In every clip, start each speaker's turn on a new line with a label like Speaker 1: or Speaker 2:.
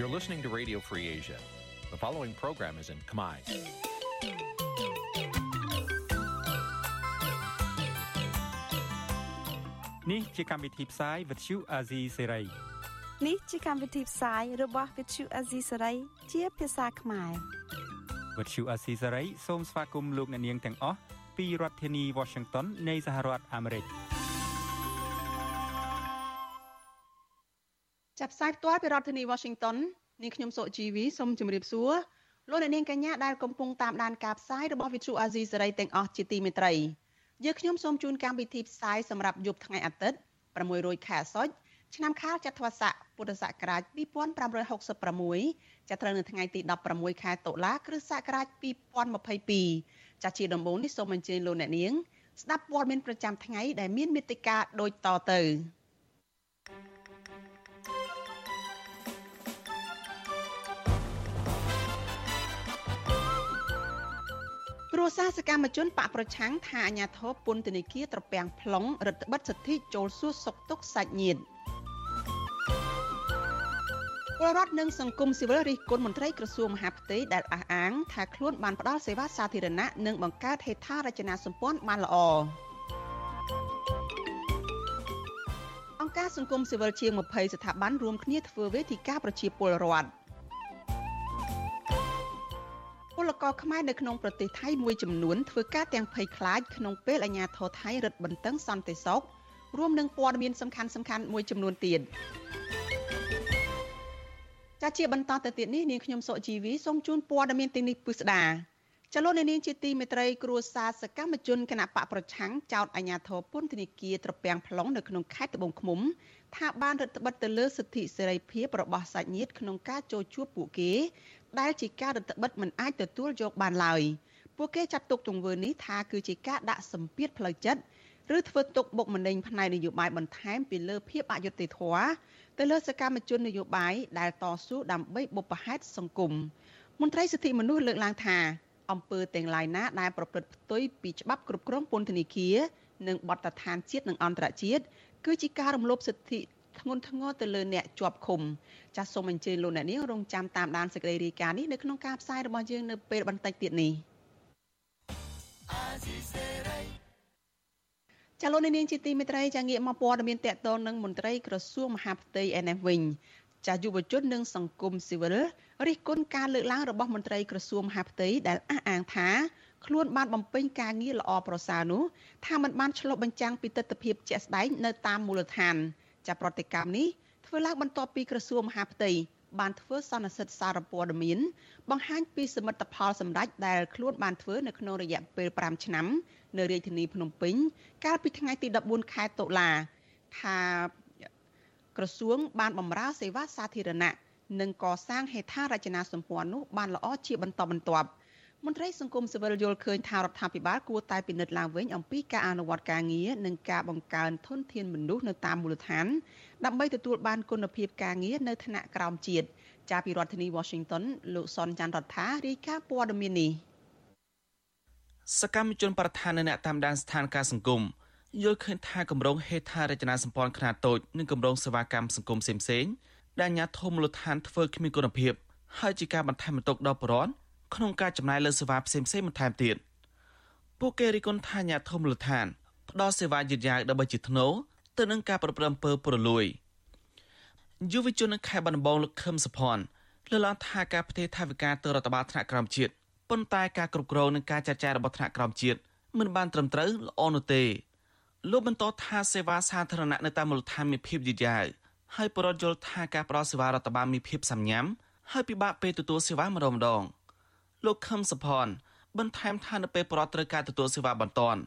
Speaker 1: You're listening to Radio Free Asia. The following program is in Khmer.
Speaker 2: នេះជាកម្មវិធីផ្សាយ Vuthu Azizi Serai
Speaker 3: នេះជាកម្មវិធីផ្សាយរបស់ Vuthu Azizi Serai ជាភាសាខ្មែរ
Speaker 2: Vuthu Azizi Serai សូមស្វាគមន៍លោកអ្នកនាងទាំងអស់ពីរដ្ឋធានី Washington នៃសហរដ្ឋអាមេរិក
Speaker 4: ផ្សាយផ្ទាល់ពីរដ្ឋធានី Washington នាងខ្ញុំសុជីវីសូមជម្រាបសួរលោកអ្នកនាងកញ្ញាដែលកំពុងតាមដានការផ្សាយរបស់ Vuthu Azizi Serai ទាំងអស់ជាទីមេត្រីយើខ្ញុំសូមជូនកម្មវិធីផ្សាយសម្រាប់យប់ថ្ងៃអាទិត្យ600ខែសុចឆ្នាំខាលចត្វាស័កពុទ្ធសករាជ2566ចាប់ត្រូវនៅថ្ងៃទី16ខែតុលាគ្រិស្តសករាជ2022ចាស់ជាដំបូងនេះសូមអញ្ជើញលោកអ្នកនាង ស្ដាប់ព័ត៌មានប្រចាំថ្ងៃដែលមានមេត្តាដូចតទៅ រួសារសកម្មជនបកប្រឆាំងថាអាញាធរពន្ធនាគារត្រពាំង plong រដ្ឋបិទសិទ្ធិចូលសួរសុខទុក្ខសាច់ញាតិពលរដ្ឋនិងសង្គមស៊ីវិលរិះគន់មន្ត្រីក្រសួងមហាផ្ទៃដែលអះអាងថាខ្លួនបានផ្ដល់សេវាសាធារណៈនិងបង្កើតហេដ្ឋារចនាសម្ព័ន្ធបានល្អអង្គការសង្គមស៊ីវិលជាង20ស្ថាប័នរួមគ្នាធ្វើវេទិកាប្រជាពលរដ្ឋ ពលករខ្មែរនៅក្នុងប្រទេសថៃមួយចំនួនធ្វើការទាំងភ័យខ្លាចក្នុងពេលអាជ្ញាធរថៃរឹតបន្តឹងសន្តិសុខរួមនឹងព័ត៌មានសំខាន់សំខាន់មួយចំនួនទៀតចាជាបន្តទៅទៀតនេះនាងខ្ញុំសុជីវីសូមជូនព័ត៌មានទាំងនេះពិស្ដាចលនានាងជាទីមេត្រីគ្រួសារសកម្មជនគណៈបកប្រឆាំងចោតអាញាធរពន្ធនាគារត្រពាំង plong នៅក្នុងខេត្តត្បូងឃ្មុំថាបានរដ្ឋបិទទៅលើសិទ្ធិសេរីភាពរបស់សាច់ញាតិក្នុងការចូលជួបពួកគេ ដែលជាការរដ្ឋបិទមិនអាចទទួលយកបានឡើយពួកគេចាត់ទុកទង្វើនេះថាគឺជាការដាក់សម្ពាធផ្លូវចិត្តឬធ្វើទុកបុកម្នេញផ្នែកនយោបាយបន្ថែមពីលើភាពអយុត្តិធម៌ទៅលើសកម្មជននយោបាយដែលតស៊ូដើម្បីបុព្វហេតុសង្គមមន្ត្រីសិទ្ធិមនុស្សលើកឡើងថាអំពើទាំងឡាយណាដែលប្រព្រឹត្តផ្ទុយពីច្បាប់គ្រប់គ្រងពន្ធនាគារនិងបទដ្ឋានជាតិនិងអន្តរជាតិគឺជាការរំលោភសិទ្ធិ ធ្ងន់ធ្ងរទៅលើអ្នកជាប់ឃុំចាសសូមអញ្ជើញលោកអ្នកនាងរងចាំតាមដានសេចក្តីរាយការណ៍នេះនៅក្នុងការផ្សាយរបស់យើងនៅពេលបន្តិចទៀតនេះចាលោកនាងជាទីមេត្រីចាងាកមកព័ត៌មានតកតងនឹងមន្ត្រីក្រសួងមហាផ្ទៃឯនេះវិញចាយុវជននិងសង្គមស៊ីវិលរិះគន់ការលើកឡើងរបស់មន្ត្រីក្រសួងមហាផ្ទៃដែលអះអាងថាខ្លួនបានបំពេញការងារល្អប្រសើរនោះថាมันបានឆ្លុះបញ្ចាំងពីទស្សនវិជ្ជាជាក់ស្ដែងនៅតាមមូលដ្ឋាន ចាប្រតិកម្មនេះធ្វើឡើងបន្ទាប់ពីក្រសួងមហាផ្ទៃបានធ្វើសន្និសិទសារព័ត៌មានបង្ហាញពីសមិទ្ធផលសម្រាប់ដែលខ្លួនបានធ្វើនៅក្នុងរយៈពេល5ឆ្នាំនៅរាជធានីភ្នំពេញកាលពីថ្ងៃទី14ខែតុលាថាក្រសួងបានបម្រើសេវាសាធារណៈនិងកសាងហេដ្ឋារចនាសម្ព័ន្ធនោះបានល្អជាបន្តបន្ទាប់ មន្ត្រីសង្គមស៊ីវិលយល់ឃើញថារដ្ឋាភិបាលគួរតែពិនិត្យឡើងវិញអំពីការអនុវត្តការងារនិងការបង្កើនធនធានមនុស្សនៅតាមមូលដ្ឋានដើម្បីទទួលបានគុណភាពការងារនៅថ្នាក់ក្រោមជាតិចាប់ពីរដ្ឋធានី Washington លោកសនច័ន្ទរដ្ឋារាយការណ៍ព័ត៌មាននេះ
Speaker 5: សកម្មជនប្រធាននៅអ្នកតាមដានស្ថានភាពសង្គមយល់ឃើញថាគម្រោងហេដ្ឋារចនាសម្ព័ន្ធខ្នាតតូចនិងគម្រោងសេវាកម្មសង្គមផ្សេងៗដែលអាជ្ញាធរមូលដ្ឋានធ្វើគ្មានគុណភាពហើយជាការបន្ថែមបន្ទុកដល់ប្រជាពលរដ្ឋ ក្នុងការចំណាយលើសេវាផ្សេងៗបន្ថែមទៀតពួកគេរិះគន់ថាអាញាធមលដ្ឋានផ្ដល់សេវាយឺតយ៉ាវដើម្បីជាធ្នូទៅនឹងការប្រព្រឹត្តអំពើពុករលួយយុវជននៅខេត្តបាត់ដំបងលោកខឹមសុផាន់លើកឡើងថាការផ្ទេរថវិកាទៅរដ្ឋបាលថ្នាក់ក្រោមជាតិប៉ុន្តែការគ្រប់គ្រងនិងការចាត់ចែងរបស់ថ្នាក់ក្រោមជាតិមិនបានត្រឹមត្រូវល្អនោះទេលោកបន្តថាសេវាសាធារណៈនៅតាមមូលដ្ឋានមានភាពយឺតយ៉ាវហើយបរិវត្តយល់ថាការផ្ដល់សេវារដ្ឋបាលមានភាពសាមញ្ញហើយពិបាកពេលទទួលសេវាម្ដងម្ដង។ លោកខឹមសុផនបន្ថែមថានៅពេលប្រតត្រូវការទទួលសេវាបន្ទាន់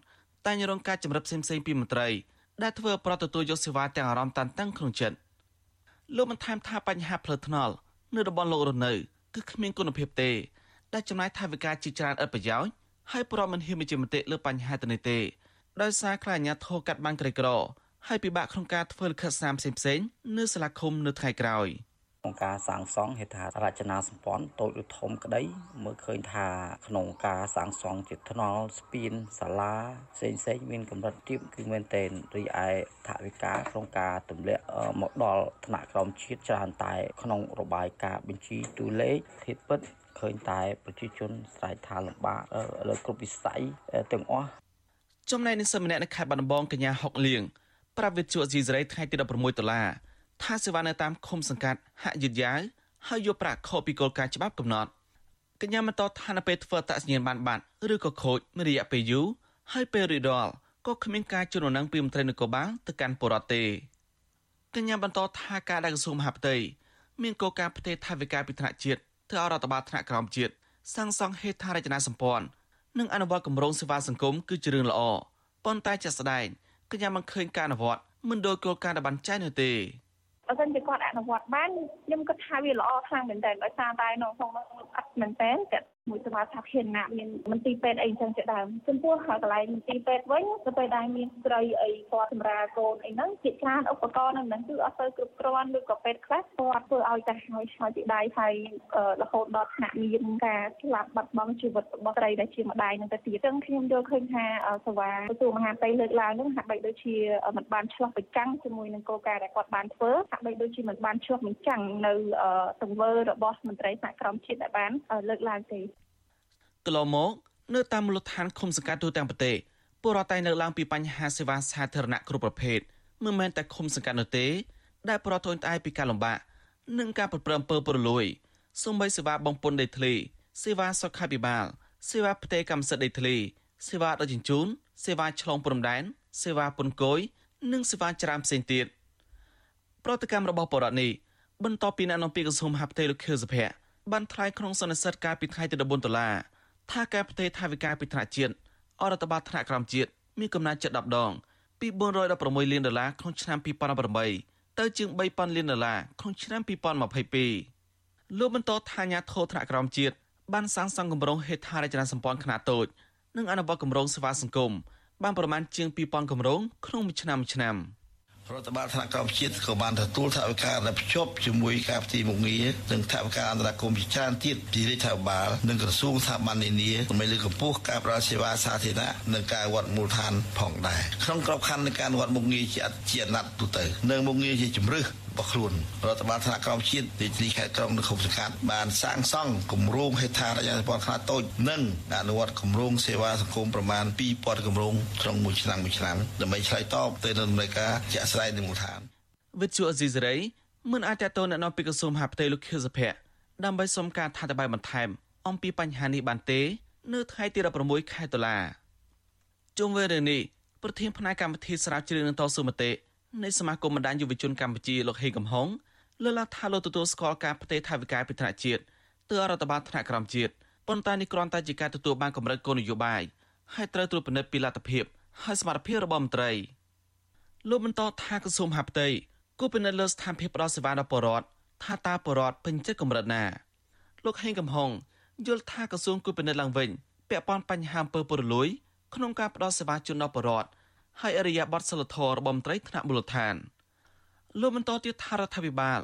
Speaker 5: តែងរងការចម្រិតផ្សេងៗពីមន្ត្រីដែលធ្វើប្រតទទួលយកសេវាទាំងអារម្មណ៍តានតឹងក្នុងចិត្តលោកបន្ថែមថាបញ្ហាផ្លូវថ្នល់នៅតំបន់លោករស់នៅគឺគ្មានគុណភាពទេ ដែលចំណាយថវិកាជាច្រើនឥតប្រយោជន៍ហើយប្រមមិនហ៊ានមានជាមតិលើបញ្ហាទៅនេះទេដោយសារខ្លាចអាញាធរកាត់បានក្រីក្រ ហើយពិបាកក្នុងការធ្វើលិខិតស្នាមផ្សេងៗនៅសាលាឃុំនៅថ្ងៃក្រោយ
Speaker 6: ក្នុងការសាងសង់ហេដ្ឋារចនាសម្ព័ន្ធតូចឬធំក្តីមើលឃើញថាក្នុងការសាងសង់ជាថ្នល់ស្ពានសាលាផ្សេងផ្សេងមានកម្រិតទាបគឺមែនទែនរីឯថវិកាក្នុងការទម្លាក់មកដល់ថ្នាក់ក្រោមជាតិច្រើនតែក្នុងរបាយការណ៍បញ្ជីតួលេខធាតុពិតឃើញតែប្រជាជនស្រែកថាលំបាកលើគ្រប់វិស័យទាំងអស់
Speaker 5: ចំណែកនិស្សិតម្នាក់នៅខេត្តបាត់ដំបងកញ្ញាហុកលៀងប្រាប់វិទ្យុអេស៊ីសរ៉ៃថ្ងៃទី16ដុល្លារ ថាសេវានៅតាមឃុំសង្កាត់ហាក់យឺតយ៉ាវហើយយកប្រាក់ខុសពីគោលការណ៍ច្បាប់កំណត់កញ្ញាបន្តថានៅពេលធ្វើអត្តសញ្ញាណបានបាត់ឬក៏ខូចមានរយៈពេលយូរហើយពេលរីដល់ក៏គ្មានការជូនដំណឹងពីមន្ត្រីនគរបាលទៅកាន់ពលរដ្ឋទេកញ្ញាបន្តថាការដែលក្រសួងមហាផ្ទៃមានគោលការណ៍ផ្ទេរថវិកាពីថ្នាក់ជាតិទៅឲ្យរដ្ឋបាលថ្នាក់ក្រោមជាតិសាងសង់ហេដ្ឋារចនាសម្ព័ន្ធនិងអនុវត្តគម្រោងសេវាសង្គមគឺជារឿងល្អប៉ុន្តែជាក់ស្ដែងកញ្ញាមិនឃើញការអនុវត្តមិនដោយគោលការណ៍ដែលបានចែងនោះទេ
Speaker 7: បើសិនជាគាត់អនុវត្តបានខ្ញុំគិតថាវាល្អខ្លាំងមែនទែនដោយសារតែនៅក្នុងនោះអត់មែនទែនតែ មួយសមាជិកភារណៈមានមន្ទីរពេទ្យអីចឹងជាដើមចំពោះកន្លែងមន្ទីរពេទ្យវិញទៅពេលដែលមានស្រីអីគាត់សម្រាលកូនអីហ្នឹងជាច្រើនឧបករណ៍ហ្នឹងគឺអត់ទៅគ្រប់គ្រាន់ឬក៏ពេទ្យខ្លះគាត់ធ្វើឲ្យតែហើយឆ្លៃពីដៃហើយរហូតដល់ថ្នាក់មានការស្លាប់បាត់បង់ជីវិតរបស់ស្រីដែលជាម្ដាយហ្នឹងទៅទៀតចឹងខ្ញុំយល់ឃើញថាសវ៉ាក្រសួងមហាផ្ទៃលើកឡើងហ្នឹងហាក់បីដូចជាមិនបានឆ្លោះប្រចាំងជាមួយនឹងគោលការណ៍ដែលគាត់បានធ្វើហាក់បីដូចជាមិនបានឆ្លោះបញ្ចាំងនៅទង្វើរបស់មន្ត្រីថ្នាក់ក្រោមជាតិដែលបានលើកឡើងទេ
Speaker 5: កន្លងមកនៅតាមមូលដ្ឋានឃុំសង្កាត់ទូទាំងប្រទេសពលរដ្ឋតែនៅឡើងពីបញ្ហាសេវាសាធារណៈគ្រប់ប្រភេទមិនមែនតែឃុំសង្កាត់នោះទេ ដែលពលរដ្ឋទន្តាយពីការលំបាកនិងការប្រព្រឹត្តអំពើពុករលួយសូម្បីសេវាបំពុនដីធ្លីសេវាសុខាភិបាលសេវាផ្ទេរកម្មសិទ្ធិដីធ្លីសេវាដឹកជញ្ជូនសេវាឆ្លងព្រំដែនសេវាពន្ធគយនិងសេវាច្រើនផ្សេងទៀតប្រតិកម្មរបស់បរដ្ឋនេះបន្ទាប់ពីអ្នកនាំពាក្យក្រសួងមហាផ្ទៃលោកខៀវសុភ័ក្របានថ្លែងក្នុងសន្និសីទកាលពីថ្ងៃទី14ដុល្លារ ថាការផ្ទេរថវិកាពីថ្នាក់ជាតិអរដ្ឋបាលថ្នាក់ក្រោមជាតិមានកំណត់ចិត្ត10ដងពី416លានដុល្លារក្នុងឆ្នាំ2018ទៅជាង3000លានដុល្លារក្នុងឆ្នាំ2022លោកបន្តថាអាញាធរថ្នាក់ក្រោមជាតិបានសាងសង់គម្រោងហេដ្ឋារចនាសម្ព័ន្ធខ្នាតតូចនិងអនុវត្តគម្រោងសេវាសង្គមបានប្រមាណជាង2000គម្រោងក្នុងមួយឆ្នាំមួយឆ្នាំ។
Speaker 8: រដ្ឋបាលថ្នាក់ក្រោមជាតិក៏បានទទួលថវិកាដែលភ្ជាប់ជាមួយការផ្ទេរមុខងារនិងថវិកាអន្តរកម្មជាច្រើនទៀតពីរដ្ឋាភិបាលនិងក្រសួងស្ថាប័ននានាដើម្បីលើកកម្ពស់ការផ្តល់សេវាសាធារណៈនិងការវត្តមូលដ្ឋានផងដែរក្នុងក្របខ័ណ្ឌនៃការវត្តមុខងារជាជាអាណត្តិទូទៅនិងមុខងារជាជំរឹះ របស់ខ្លួនរដ្ឋបាលថ្នាក់ក្រោមជាតិរាជធានីខេត្តក្រុងនិងឃុំសង្កាត់បានសាងសង់គម្រោងហេដ្ឋារចនាសម្ព័ន្ធខ្នាតតូចនិងអនុវត្តគម្រោងសេវាសង្គមប្រមាណ2000គម្រោងក្នុងមួយឆ្នាំមួយឆ្នាំដើម្បីឆ្លើយតបទៅនឹងដំណើរការជាក់ស្ដែងនៅមូលដ្ឋាន
Speaker 5: វិទ្យុអេស៊ីសរ៉ៃមិនអាចតទៅអ្នកនាំពីក្រសួងមហាផ្ទៃលោកខៀវសុភ័ក្រដើម្បីសុំការថាតបាយបន្ថែមអំពីបញ្ហានេះបានទេ នៅថ្ងៃទី16ខែតុលាជុំវិញរឿងនេះប្រធានផ្នែកកម្មវិធីស្រាវជ្រាវនឹងតស៊ូមតិ នៃសមាគមបណ្ដាញយុវជនកម្ពុជាលោកហេកំហុងលើកឡើងថាលោកទទួលស្គាល់ការផ្ទេរថវិកាពីថ្នាក់ជាតិទៅរដ្ឋបាលថ្នាក់ក្រោមជាតិប៉ុន្តែនេះគ្រាន់តែជាការទទួលបានកម្រិតគោលនយោបាយហើយត្រូវត្រួតពិនិត្យពីលទ្ធភាពហើយសមត្ថភាពរបស់មន្ត្រីលោកបន្តថាក្រសួងមហាផ្ទៃគូពិនិត្យលើស្ថានភាពផ្ដល់សេវាដល់ប្រជាពលរដ្ឋថាតើប្រជាពលរដ្ឋពេញចិត្តកម្រិតណាលោកហេងកំហុងយល់ថាក្រសួងគូពិនិត្យឡើងវិញពាក់ព័ន្ធបញ្ហាអំពើពុករលួយក្នុងការផ្ដល់សេវាជូនដល់ប្រជាពលរដ្ឋ ហើយអរិយាប័ត្រសិលធម៌របស់មន្ត្រីថ្នាក់មូលដ្ឋានលោកបន្តទៀតថារដ្ឋាភិបាល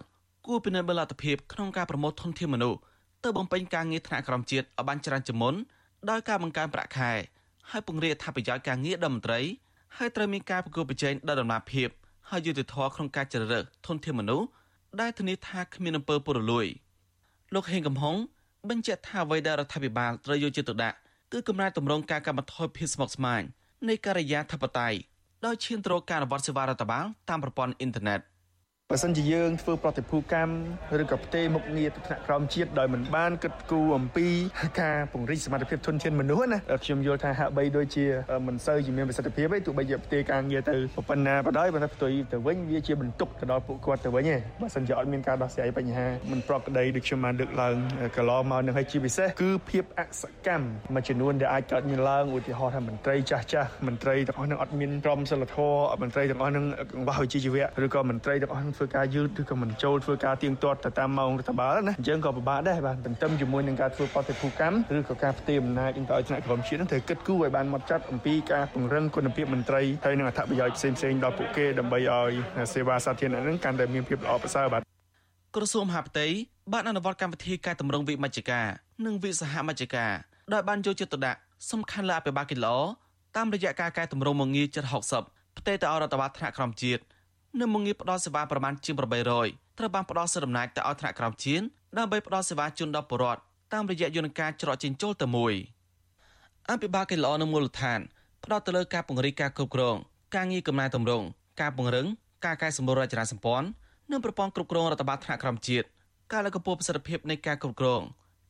Speaker 5: គួរពិនិត្យបលទ្ធភាពក្នុងការប្រមូលធនធានមនុស្សទៅបំពេញការងារថ្នាក់ក្រមជាតិឲ្យបានច្រើនជាងមុនដោយការបង្កើនប្រាក់ខែហើយពង្រីកអត្ថប្រយោជន៍ការងារដល់មន្ត្រីហើយត្រូវមានការប្រកួតប្រជែងដល់ដំណាភាពហើយយុត្តិធម៌ក្នុងការជ្រើសរើសធនធានមនុស្សដែលធានាថាគ្មានអំពើពុករលួយលោកហេងកំហុងបញ្ជាក់ថាអ្វីដែលរដ្ឋាភិបាលត្រូវយកចិត្តទុកដាក់គឺកំណែតម្រង់ការកាត់បន្ថយភាពស្មុគស្មាញ នៃការិយាធិបតេយ្យដោយឈានទៅរកការអនុវត្តសេវារដ្ឋបាលតាមប្រព័ន្ធអ៊ីនធឺណិត។
Speaker 9: បើសិនជាយើងធ្វើប្រតិភូកម្មឬក៏ផ្ទេរមុខងារទៅថ្នាក់ក្រោមជាតិដោយមិនបានគិតគូរអំពីការពង្រីកសមត្ថភាពធនធានមនុស្សណាខ្ញុំយល់ថាហាក់បីដូចជាមិនសូវជាមានប្រសិទ្ធភាពទេទោះបីជាផ្ទេរការងារទៅប៉ុណ្ណាក៏ដោយបើថាផ្ទុយទៅវិញវាជាបន្ទុកទៅដល់ពួកគាត់ទៅវិញឯងបើសិនជាអត់មានការដោះស្រាយបញ្ហាមិនប្រក្រតីដូចខ្ញុំបានលើកឡើងកន្លងមកនឹងហើយជាពិសេសគឺភាពអសកម្មមួយចំនួនដែលអាចកើតមានឡើងឧទាហរណ៍ថាមន្ត្រីចាស់ចាស់មន្ត្រីទាំងអស់នឹងអត់មានក្រមសីលធម៌មន្ត្រីទាំងអស់នឹងកង្វះវិជ្ជាជីវៈឬក៏មន្ត្រីទាំងអស់នឹងធ្វើការយឺតឬក៏មិនចូលធ្វើការទៀងទាត់ទៅតាមម៉ោងរដ្ឋបាលណាអញ្ចឹងក៏ពិបាកដែរបាទទន្ទឹមជាមួយនឹងការធ្វើបដិភូកម្មឬក៏ការផ្ទេរអំណាចទៅឲ្យថ្នាក់ក្រមជាតិនឹងត្រូវគិតគូរឲ្យបានហ្មត់ចត់អំពីការពង្រឹងគុណភាពមន្ត្រីហើយនឹងអត្ថប្រយោជន៍ផ្សេងៗដល់ពួកគេដើម្បីឲ្យសេវាសាធារណៈនឹងកាន់តែមានភាពល្អប្រសើរបាទ
Speaker 5: ក្រសួងមហាផ្ទៃបានអនុវត្តកម្មវិធីកែតម្រង់វិមជ្ឈការនិងវិសហមជ្ឈការដោយបានយកចិត្តទុកដាក់សំខាន់លើអភិបាលកិច្ចល្អតាមរយៈការកែតម្រង់មងងាជិត60ផ្ទៃទៅឲ្យរដ្ឋបាលថ្នាក់ក្រោមជាតិ និងមងងាផ្ដល់សេវាប្រមាណជាង800ត្រូវបានផ្ដល់សិទ្ធិអំណាចទៅឲ្យថ្នាក់ក្រោមជាតិដើម្បីផ្ដល់សេវាជូនដល់ប្រជាពលរដ្ឋតាមរយៈយន្តការច្រកចេញចូលទៅមួយអភិបាលកិច្ចល្អនៅមូលដ្ឋានផ្ដោតទៅលើការពង្រីកការគ្រប់គ្រងការងារកំណែតម្រង់ការពង្រឹងការកែសម្រួលរចនាសម្ព័ន្ធនិងប្រព័ន្ធគ្រប់គ្រងរដ្ឋបាលថ្នាក់ក្រោមជាតិការលើកកម្ពស់ប្រសិទ្ធភាពនៃការគ្រប់គ្រង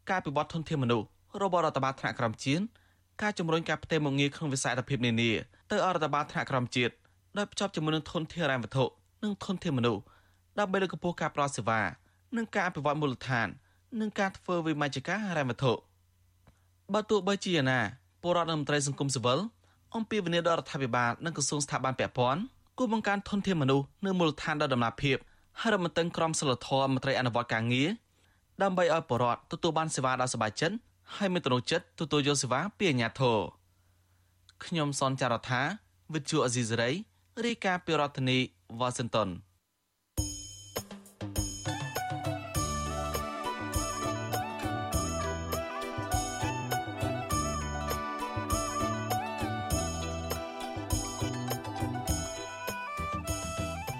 Speaker 5: ការពិវត្តធនធានមនុស្សរបស់រដ្ឋបាលថ្នាក់ក្រោមជាតិការជំរុញការផ្ទេរមកងារក្នុងវិស័យអភិភាពនានាទៅអរដ្ឋបាលថ្នាក់ក្រោមជាតិ ដោយភ្ជាប់ជាមួយនឹងធនធានរ៉ែវត្ថុនិងធនធានមនុស្សដើម្បីលើកកម្ពស់ការផ្តល់សេវានិងការអភិវឌ្ឍមូលដ្ឋាននិងការធ្វើវិមជ្ឈការហិរញ្ញវត្ថុបើទោះបីជាណាពលរដ្ឋនិងមន្ត្រីសង្គមស៊ីវិលអំពីវិនិយោគដល់រដ្ឋាភិបាលនិងក្រសួងស្ថាប័នពាក់ព័ន្ធគូបង្កើនធនធានមនុស្សនៅមូលដ្ឋានដល់ដំណាភាពហើយរដ្ឋមន្ត្រីក្រមសីលធម៌មន្ត្រីអនុវត្តការងារដើម្បីឲ្យពលរដ្ឋទទួលបានសេវាដ៏សប្បាយចិត្តហើយមានទំនុកចិត្តទទួលយកសេវាពីអាជ្ញាធរខ្ញុំសនចាររថាវិទ្យុអេស៊ីសរ៉ៃ រាយការណ៍ពីរដ្ឋធានីវ៉ាស៊ីនតោន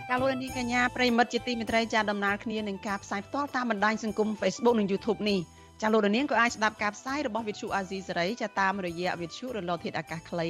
Speaker 4: ចាលោកនាងកញ្ញាប្រិមិត្តជាទីមេត្រីចាដំណើរគ្នានឹងការផ្សាយផ្ទាល់តាមបណ្ដាញសង្គម Facebook និង YouTube នេះចាលោកនាងក៏អាចស្ដាប់ការផ្សាយរបស់វិទ្យុអាស៊ីសេរីចាតាមរយៈវិទ្យុរលកធាតុអាកាសខ្លី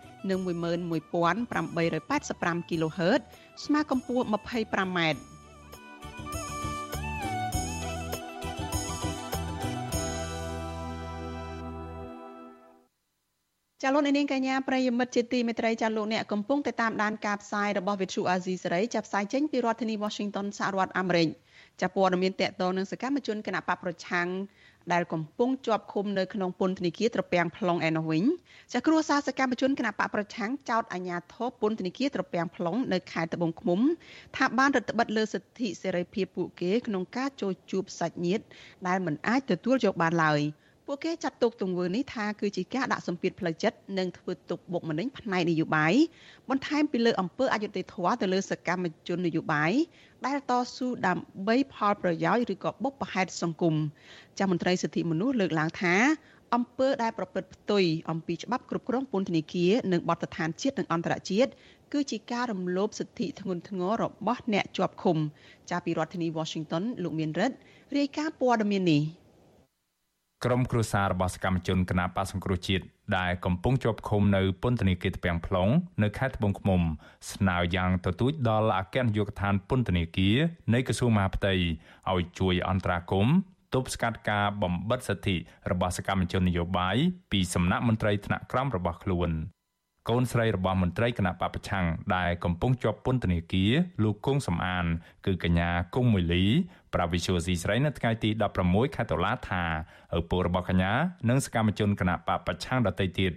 Speaker 4: និង11885 kHz ស្មើកម្ពស់ 25m ចាលោកនាងកញ្ញាប្រិយមិត្តជាទីមេត្រីចាលោកអ្នកកំពុងតែតាមដានការផ្សាយរបស់វិទ្យុអាស៊ីសេរីចាប់ផ្សាយចេញពីរដ្ឋធានី Washington សហរដ្ឋអាមេរិកចាព័ត៌មានតកតនឹងសកម្មជនគណៈបកប្រឆាំង ដែលកំពុងជាប់ឃុំនៅក្នុងពន្ធនាគារត្រពាំង plong ឯនោះវិញចាគ្រួសារសកម្មជនគណៈបកប្រឆាំងចោតអាជ្ញាធរពន្ធនាគារត្រពាំង plong នៅខេត្តត្បូងឃ្មុំថាបានរដ្ឋបិទលើសិទ្ធិសេរីភាពពួកគេក្នុងការចូលជួបសាច់ញាតិដែលមិនអាចទទួលយកបានឡើយ។ពួកគេចាត់ទុកទង្វើនេះថាគឺជាការដាក់សម្ពាធផ្លូវចិត្តនិងធ្វើទុកបុកម្នេញផ្នែកនយោបាយបន្ថែមពីលើអំពើអយុត្តិធម៌ទៅលើសកម្មជននយោបាយ ដែលតស៊ូដើម្បីផលប្រយោជន៍ឬក៏បុព្វហេតុសង្គមចាស់មន្ត្រីសិទ្ធិមនុស្សលើកឡើងថាអំពើដែលប្រព្រឹត្តផ្ទុយអំពីច្បាប់គ្រប់គ្រងពន្ធនាគារនិងបទដ្ឋានជាតិនិងអន្តរជាតិគឺជាការរំលោភសិទ្ធិធ្ងន់ធ្ងររបស់អ្នកជាប់ឃុំ ចាពីរដ្ឋធានី Washington លោកមានរិទ្ធរាយការណ៍ព័ត៌មាននេះ
Speaker 10: ក្រុមគ្រួសាររបស់សកម្មជនគណបកសង្គ្រោះជាតិដែលកំពុងជាប់ឃុំនៅពន្ធនាគារទ្ពាំង plong នៅខេត្តត្បូងឃ្មុំ ស្នើយ៉ាងទទូចដល់អគ្គនាយកដ្ឋានពន្ធនាគារនៃក្រសួងមហាផ្ទៃឲ្យជួយអន្តរាគមន៍ទប់ស្កាត់ការបំបិតសិទ្ធិរបស់សកម្មជននយោបាយពីសំណាក់មន្ត្រីថ្នាក់ក្រោមរបស់ខ្លួន កូនស្រីរបស់មន្ត្រីគណៈបពប្រឆាំងដែលកំពុងជាប់ពន្ធនាគារលោកគង់សំអាន គឺកញ្ញាគង់មួយលីប្រាវិសុយស៊ីស្រីនៅថ្ងៃទី16ខែតុលាថាឪពុករបស់កញ្ញានិងសកម្មជនគណៈបពប្រឆាំងដទៃទៀត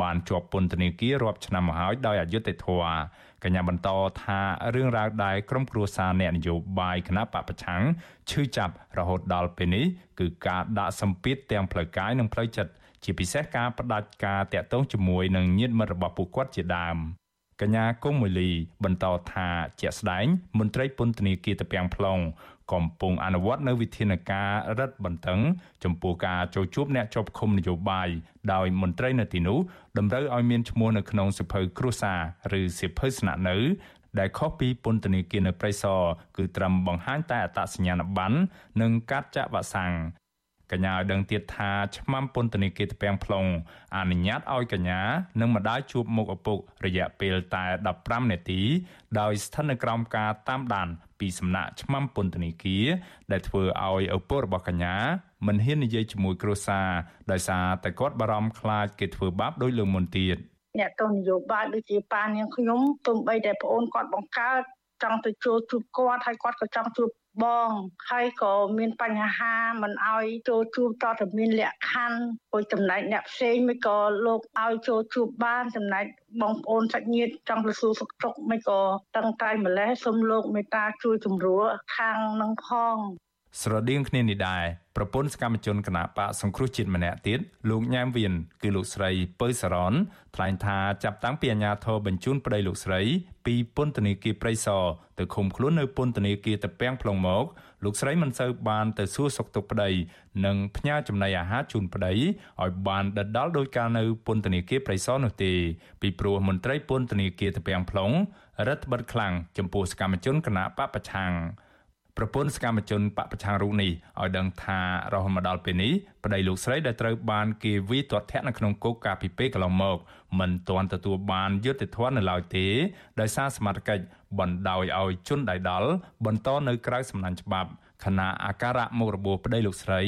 Speaker 10: បានជាប់ពន្ធនាគាររាប់ឆ្នាំមកហើយដោយអយុត្តិធម៌កញ្ញាបន្តថារឿងរ៉ាវដែលក្រុមគ្រួសារអ្នកនយោបាយគណៈបពប្រឆាំងឈឺចាប់រហូតដល់ពេលនេះគឺការដាក់សម្ពាធទាំងផ្លូវកាយនិងផ្លូវចិត្ត ជាពិសេសការផ្ដាច់ការតាក់ទងជាមួយនឹងញាតិមិត្តរបស់ពួកគាត់ជាដើមកញ្ញាកុំមួយលី បន្តថាជាក់ស្ដែងមន្ត្រីពន្ធនាគារតាពាំង plong កំពុងអនុវត្តនៅវិធានការរឹតបន្តឹង ចំពោះការចូលជួបអ្នកជាប់ឃុំនយោបាយដោយមន្ត្រីនៅទីនោះតម្រូវឲ្យមានឈ្មោះនៅក្នុងសិភៅគ្រួសារឬសិភៅស្នាក់នៅដែលខុសពីពន្ធនាគារនៅព្រៃសរគឺត្រឹមបង្ហាញតែអត្តសញ្ញាណប័ណ្ណនិងកាត់ចាក់វ៉ាក់សាំង កញ្ញាឲ្យដឹងទៀតថាឆ្មាំពន្ធនាគារត្ពាំង plong អនុញ្ញាតឲ្យកញ្ញានិងម្ដាយជួបមុខឪពុករយៈពេលតែ15នាទី ដោយស្ថិតនៅក្រោមការតាមដាន ពីសំណាក់ឆ្មាំពន្ធនាគារដែលធ្វើឲ្យឪពុករបស់កញ្ញាមិនហ៊ាននិយាយជាមួយគ្រួសារដោយសារតែគាត់បារម្ភខ្លាចគេធ្វើបាបដោយលើមុនទៀត
Speaker 11: អ្នកទស្សនយោបាយដូចជាប៉ានាងខ្ញុំទំបីតែប្អូនគាត់បង្កើតចង់ទៅជួបជួបគាត់ហើយគាត់ក៏ចង់ជួប បងហើយក៏មានបញ្ហាមិនអោយចូលជួបតតែមានលក្ខខណ្ឌព្រោះចំណែកអ្នកផ្សេងមិនក៏លោកឲ្យចូលជួបបានចំណែកបងប្អូនសាច់ញាតិចង់ទៅសួរសុខទុក្ខមិនក៏តឹងតែម្លេះសូមលោកមេត្តាជួយជំរួសខាងនឹងផង
Speaker 10: ស្រដៀងគ្នានេះដែរ ប្រពន្ធសកម្មជនគណបកសង្គ្រោះជាតិម្នាក់ទៀតលោកញ៉ាមវៀនគឺលោកស្រីពៅសារ៉នថ្លែងថាចាប់តាំងពីអាញាធរបញ្ជូនប្តីលោកស្រី ពីពន្ធនាគារព្រៃសរទៅឃុំខ្លួននៅពន្ធនាគារតាពាំង plong មកលោកស្រីមិនសូវបានទៅសួរសុខទុក្ខប្តីនិងផ្ញើចំណីអាហារជូនប្តីឲ្យបានដិតដល់ដោយការនៅពន្ធនាគារព្រៃសរនោះទេពីព្រោះមន្ត្រីពន្ធនាគារតាពាំង plong រដ្ឋបិទខ្លាំងចំពោះសកម្មជនគណបកប្រឆាំង ប្រពន្ធសកម្មជនបពប្រឆាំងរូបនេះឲ្យដឹងថារហូតមកដល់ពេលនេះប្តីលោកស្រីដែលត្រូវបានគេវាយទាត់ធាក់នៅក្នុងគុកកាលពីពេលកន្លងមកមិនទាន់ទទួលបានយុត្តិធម៌នៅឡើយទេដោយសារសមត្ថកិច្ចបណ្ដោយឲ្យជនដៃដល់បន្តនៅក្រៅសំណាញ់ច្បាប់ខណៈអាការៈមុខរបួសប្តីលោកស្រី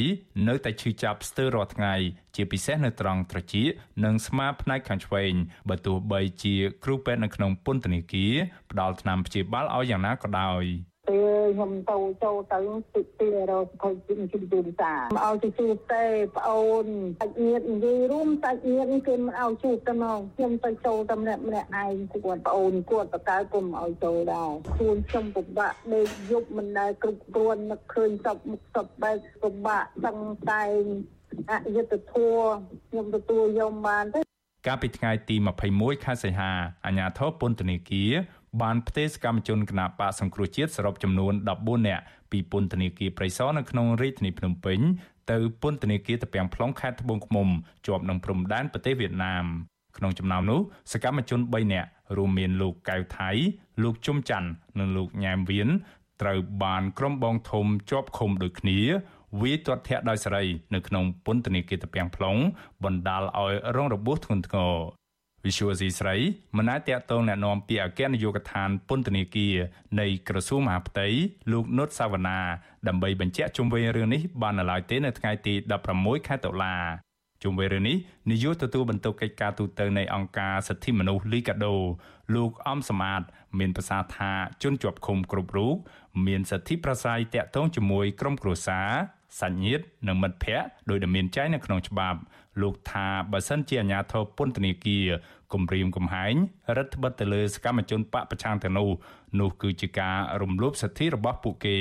Speaker 10: នៅតែឈឺចាប់ស្ទើររាល់ថ្ងៃជាពិសេសនៅត្រង់ត្រចៀកនិងស្មាផ្នែកខាងឆ្វេងបើទោះបីជាគ្រូពេទ្យនៅក្នុងពន្ធនាគារផ្ដល់ថ្នាំព្យាបាលឲ្យយ៉ាងណាក៏ដោយ
Speaker 11: ពេលខ្ញុំទៅចូលទៅទីទីរកសុខភាពជំទូរសាមកឲ្យទៅជួបទេប្អូនសាច់ញាតិនិយាយរួមសាច់ញាតិគេមិនឲ្យជួបទៅមកខ្ញុំទៅចូលតែម្នាក់ម្នាក់ឯងគាត់ប្អូនគាត់បកកើតគុំឲ្យចូលដែរខ្លួនខ្ញុំពិបាកដេកយប់មិនដែលគ្រប់គ្រាន់នឹកឃើញសពមុខសពបែកពិបាកសឹងតែងអយុត្តិធម៌ខ្ញុំទទួលយកបានទេ
Speaker 10: កាលពីថ្ងៃទី21ខែសីហាអាជ្ញាធរពន្ធនាគារ បានផ្ទេរសកម្មជនគណបកសង្គ្រោះជាតិសរុបចំនួន14នាក់ពីពន្ធនាគារព្រៃសរនៅក្នុងរាជធានីភ្នំពេញទៅពន្ធនាគារតាពាំង plong ខេត្តត្បូងឃ្មុំជាប់នឹងព្រំដែនប្រទេសវៀតណាមក្នុងចំណោមនោះសកម្មជន3នាក់រួមមានលោកកៅថៃលោកជុំច័ន្ទនិងលោកញ៉ែមវៀនត្រូវបានក្រុមបងធំជាប់ឃុំដូចគ្នាវាទាត់ធាក់ដោយសេរីនៅក្នុងពន្ធនាគារតាពាំង plong បណ្ដាលឲ្យរងរបួសធ្ងន់ធ្ងរ វិសុវស៊ីស្រីមិនអាចតាកតងណែនាំពីអគ្គនាយកដ្ឋានពន្ធនាគារនៃក្រសួងមហាផ្ទៃលោកនុតសាវណ្ណាដើម្បីបញ្ជាក់ជុំវិញរឿងនេះបាននៅឡើយទេនៅថ្ងៃទី16ខែតុលាជុំវិញរឿងនេះនាយកទទួលបន្ទុកកិច្ចការទូតនៃអង្គការសិទ្ធិមនុស្សលីកាដូលោកអំសមាត មានប្រសាសន៍ថាជនជាប់ឃុំគ្រប់រូបមានសិទ្ធិប្រស័យតាក់ទងជាមួយក្រុមគ្រួសារ សាច់ញាតិនិងមិត្តភ័ក្តិដោយដែលមានចែងនៅក្នុងច្បាប់លោកថាបើសិនជាអាជ្ញាធរពន្ធនាគារគម្រាមកំហែងរដ្ឋបិទទៅលើសកម្មជនបកប្រឆាំងទាំងនោះនោះគឺជាការរំលោភសិទ្ធិរបស់ពួកគេ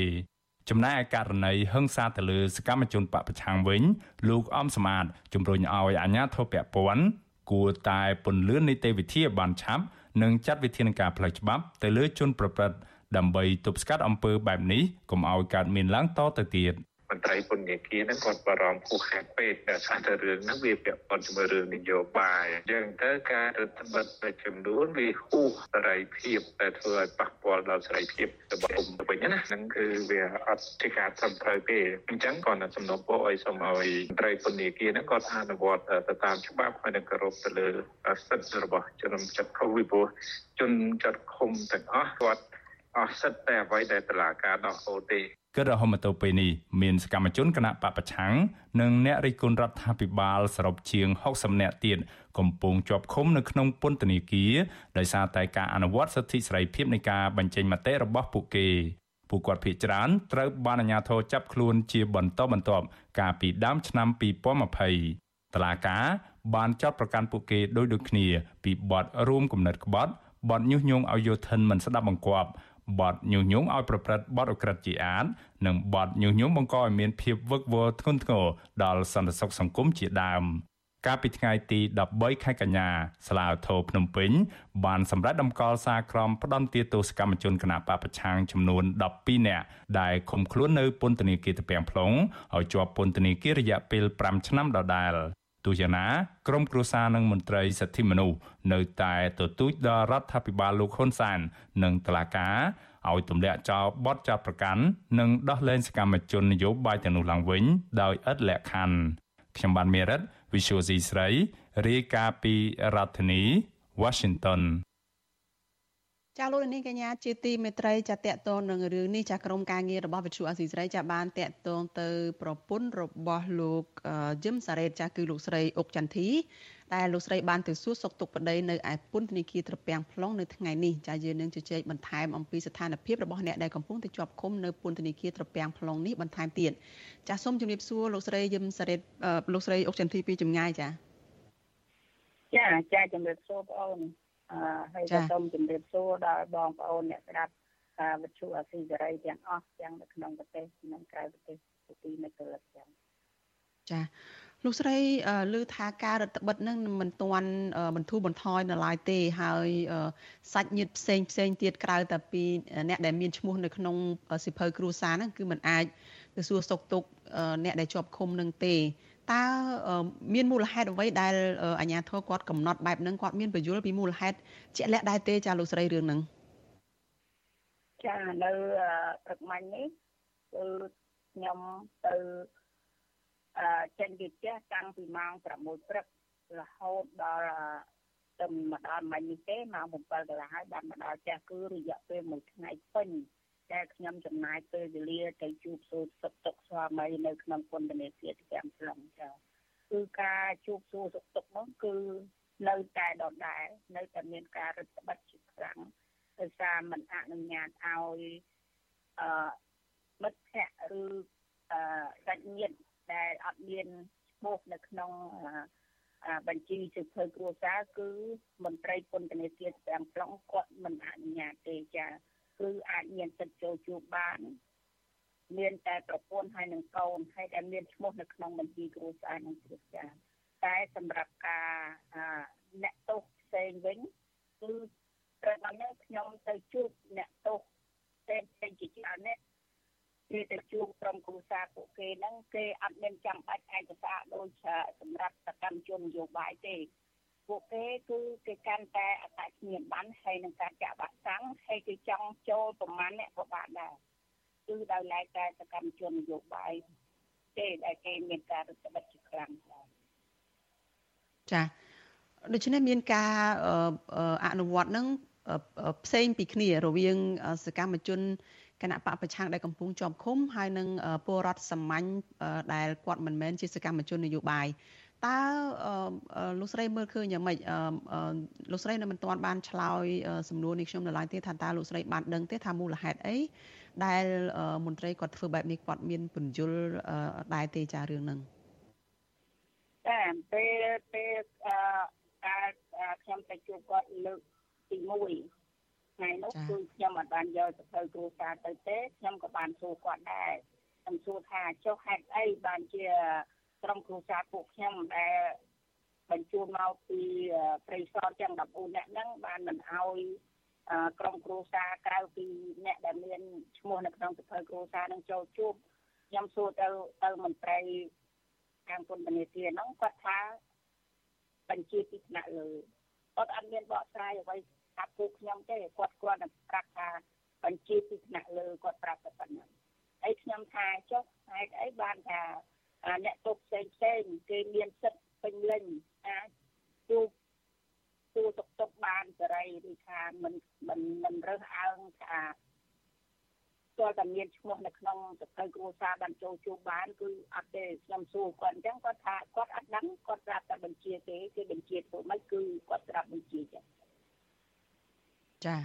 Speaker 10: ចំណែកឯករណីហឹង្សាទៅលើសកម្មជនបកប្រឆាំងវិញលោកអំសមាតជំរុញឲ្យអាជ្ញាធរពាក់ព័ន្ធគួរតែពន្លឿននីតិវិធីឲ្យបានឆាប់និងចាត់វិធានការផ្លូវច្បាប់ទៅលើជនប្រព្រឹត្តដើម្បីទប់ស្កាត់អំពើបែបនេះកុំឲ្យកើតមានឡើងតទៅទៀត។
Speaker 12: មន្ត្រីពន្ធនាគារហ្នឹងគាត់បារម្ភគូខែពេកតែថាទៅរឿងហ្នឹងវាពាក់ព័ន្ធជាមួយរឿងនយោបាយអញ្ចឹងទៅការរដ្ឋបတ်មួយចំនួនវាហួសសេរីភាពតែធ្វើឲ្យប៉ះពាល់ដល់សេរីភាពរបស់គុំវិញណាហ្នឹងគឺវាអត់ជាការត្រឹមត្រូវទេអញ្ចឹងគាត់សំណូមពរឲ្យសូមឲ្យមន្ត្រីពន្ធនាគារហ្នឹងគាត់អនុវត្តទៅតាមច្បាប់ហើយនឹងគោរពទៅលើសិទ្ធិរបស់ជនចិត្តខុសពីព្រោះជនចិត្តឃុំទាំងអស់គាត់ អស់សិទ្ធិតែអ្វីដែលតឡាការដោះហូតទេ
Speaker 10: គិតរហូតមកទល់ពេលនេះមានសកម្មជនគណៈបពប្រឆាំងនិងអ្នករិះគន់រដ្ឋាភិបាលសរុបជាង60នាក់ទៀតកំពុងជាប់ឃុំនៅក្នុងពន្ធនាគារដោយសារតែការអនុវត្តសិទ្ធិសេរីភាពនៃការបញ្ចេញមតិរបស់ពួកគេពួកគាត់ភ័យច្រើនត្រូវបានអាជ្ញាធរចាប់ខ្លួនជាបន្តបន្ទាប់កាលពីដើមឆ្នាំ2020តឡាកាបានចាត់ប្រកាន់ពួកគេដោយដូចគ្នាពីបទរួមគំនិតក្បត់បទញុះញង់ឲ្យយោធិនមិនស្ដាប់បង្គាប់ បទញុះញង់ឲ្យប្រព្រឹត្តបទអក្រិតជាអាតនិងបទញុះញង់បង្កឲ្យមានភាពវឹកវរធ្ងន់ធ្ងរដល់សន្តិសុខសង្គមជាដើមកាលពីថ្ងៃទី13ខែកញ្ញាសាលាធរភ្នំពេញ បានសម្រេចដំកល់សារក្រមផ្ដន្ទាទោសកម្មជនគណបកប្រឆាំងចំនួន12នាក់ដែលឃុំខ្លួននៅពន្ធនាគារតាពាំង plong ឲ្យជាប់ពន្ធនាគាររយៈពេល5ឆ្នាំដដែល ទោះយ៉ាងណាក្រមគ្រួសារនិងមន្ត្រីសិទ្ធិមនុស្សនៅតែទទូចដល់រដ្ឋាភិបាលលោកហ៊ុនសែននិងតុលាការឲ្យទម្លាក់ចោលបទចាប់ប្រកាន់និងដោះលែងសកម្មជននយោបាយទាំងនោះឡើងវិញដោយឥតលក្ខខណ្ឌខ្ញុំបានមេរិត Visual C ស្រីរាយការណ៍ពីរដ្ឋធានី Washington
Speaker 4: ចាលោកនាងកញ្ញាជាទីមេត្រីចាតកតងនឹងរឿងនេះចាក្រុមការងាររបស់វិទ្យុអសីស្រីចាបានតកតងទៅប្រពន្ធរបស់លោកយឹមសារ៉េតចាគឺលោកស្រីអុកចន្ទធីដែលលោកស្រីបានទៅសួរសុខទុក្ខប្តីនៅឯពន្ធនាគារត្រពាំង plong នៅថ្ងៃនេះចាយើងនឹងជជែកបន្ថែមអំពីស្ថានភាពរបស់អ្នកដែលកំពុងទៅជាប់ឃុំនៅពន្ធនាគារត្រពាំង plong នេះបន្ថែមទៀតចាសូមជម្រាបសួរលោកស្រីយឹមសារ៉េតលោកស្រីអុកចន្ទធីពីចម្ងាយចា
Speaker 13: ចាចាជម្រាបសួរបងអូនអឺ ហើយក៏សូមជម្រាបសួរដល់បងប្អូនអ្នកស្ដាប់វិទ្យុអាស៊ីសេរីទាំងអស់ទាំងនៅក្នុងប្រទេសនិងក្រៅប្រទេសទីនៅកលិតចឹង
Speaker 4: ចាលោកស្រីឮថាការរដ្ឋបិទនឹងមិនទាន់បន្ធូរបន្ថយនៅឡើយទេហើយសាច់ញាតិផ្សេងផ្សេងទៀតក្រៅតែពីអ្នកដែលមានឈ្មោះនៅក្នុងសិភៅគ្រួសារហ្នឹងគឺมันអាចទៅសួរសុខទុក្ខអ្នកដែលជាប់ឃុំនឹងទេ តើមានមូលហេតុអ្វីដែលអាជ្ញាធរគាត់កំណត់បែបហ្នឹងគាត់មានបញ្យល់ពីមូលហេតុជាក់លាក់ដែរទេចាលោកស្រីរឿងហ្នឹង
Speaker 13: ចានៅព្រឹកមិញនេះគឺខ្ញុំទៅអឺចេញពីផ្ទះតាំងពីម៉ោង6ព្រឹករហូតដល់ទៅមកដល់មិញនេះទេម៉ោង7កន្លះហើយបានមកដល់ផ្ទះគឺរយៈពេល1ថ្ងៃពេញ តែខ្ញុំចំណាយពេលវេលាទៅជួបសួរសុខទុក្ខស្វាមីនៅក្នុងពន្ធនាគារទាំងស្រុងចាគឺការជួបសួរសុខទុក្ខនោះគឺនៅតែដដែលនៅតែមានការរឹតបន្តឹងជាខ្លាំងដោយសារមិនអនុញ្ញាតឲ្យអឺមិត្តភ័ក្តិឬអឺសាច់ញាតិដែលអត់មានឈ្មោះនៅក្នុងបញ្ជីសិភៅគ្រួសារគឺមន្ត្រីពន្ធនាគារទាំងស្រុងគាត់មិនអនុញ្ញាតទេចា គឺអាចមានសិទ្ធិចូលជួបបានមានតែប្រពន្ធហើយនឹងកូនហើយដែលមានឈ្មោះនៅក្នុងបញ្ជីគ្រួសារនឹងទៀតចាតែសម្រាប់ការអ្នកទោសផ្សេងវិញគឺត្រូវបានខ្ញុំទៅជួបអ្នកទោសផ្សេងផ្សេងជាច្រើនអ្នកគេទៅជួបក្រុមគ្រួសារពួកគេហ្នឹងគេអត់មានចាំបាច់ឯកសារដូចសម្រាប់សកម្មជននយោបាយទេ ពួកគេគឺគេកាន់តែអត្តសញ្ញាណប័ណ្ណហើយនឹងការចាក់វ៉ាក់សាំងហើយគេចង់ចូលប្រមាណអ្នកក៏បានដែរគឺដោយឡែកតែសកម្មជននយោបាយទេដែលគេមានការរឹតបន្តឹងជាខ្លាំង
Speaker 4: ចាដូច្នេះមានការអនុវត្តនឹងផ្សេងពីគ្នារវាងសកម្មជនគណៈបកប្រឆាំងដែលកំពុងជាប់ឃុំហើយនឹងពលរដ្ឋសាមញ្ញដែលគាត់មិនមែនជាសកម្មជននយោបាយ តើលោកស្រីមើលឃើញយ៉ាងម៉េចលោកស្រីនៅមិនទាន់បានឆ្លើយសំណួរនេះខ្ញុំនៅឡើយទេថាតើលោកស្រីបានដឹងទេថាមូលហេតុអីដែលមន្ត្រីគាត់ធ្វើបែបនេះគាត់មានពន្យល់ដែរទេចារឿងហ្នឹង
Speaker 13: តែពេលពេលការខ្ញុំទៅជួបគាត់លើកទី1ថ្ងៃនោះគឺខ្ញុំអត់បានយកទៅធ្វើគ្រូសាទៅទេខ្ញុំក៏បានសួរគាត់ដែរខ្ញុំសួរថាចុះហេតុអីបានជា ក្រុមគ្រូសាពួកខ្ញុំដែលបញ្ជូនមកពីព្រៃសរទាំង14នាក់ហ្នឹងបានមិនអោយក្រុមគ្រូសាក្រៅពីអ្នកដែលមានឈ្មោះនៅក្នុងសភៅគ្រូសានឹងចូលជួបខ្ញុំសួរទៅទៅមន្ត្រីខាងពន្ធនាគារហ្នឹងគាត់ថាបញ្ជាពីថ្នាក់លើគាត់អត់មានបកស្រាយអ្វីថាពួកខ្ញុំទេគាត់គាត់តែប្រាប់ថាបញ្ជាពីថ្នាក់លើគាត់ប្រាប់តែប៉ុណ្ណឹងហើយខ្ញុំថាចុះហេតុអីបានថា អ្នកទុកផ្សេងផ្សេងគេមានសិទ្ធិពេញលេញអាចជួបទូទុកទុកបានសេរីឬថាមិនមិនមិនរើសអើងថាគាត់តែមានឈ្មោះនៅក្នុងសភៅគ្រួសារបានចូលជួបបានគឺអត់ទេខ្ញុំសួរគាត់អញ្ចឹងគាត់ថាគាត់អត់ដឹងគាត់ប្រាប់តែបញ្ជាទេគេបញ្ជាធ្វើម៉េចគឺគាត់ប្រាប់បញ្ជាចឹង
Speaker 4: ចា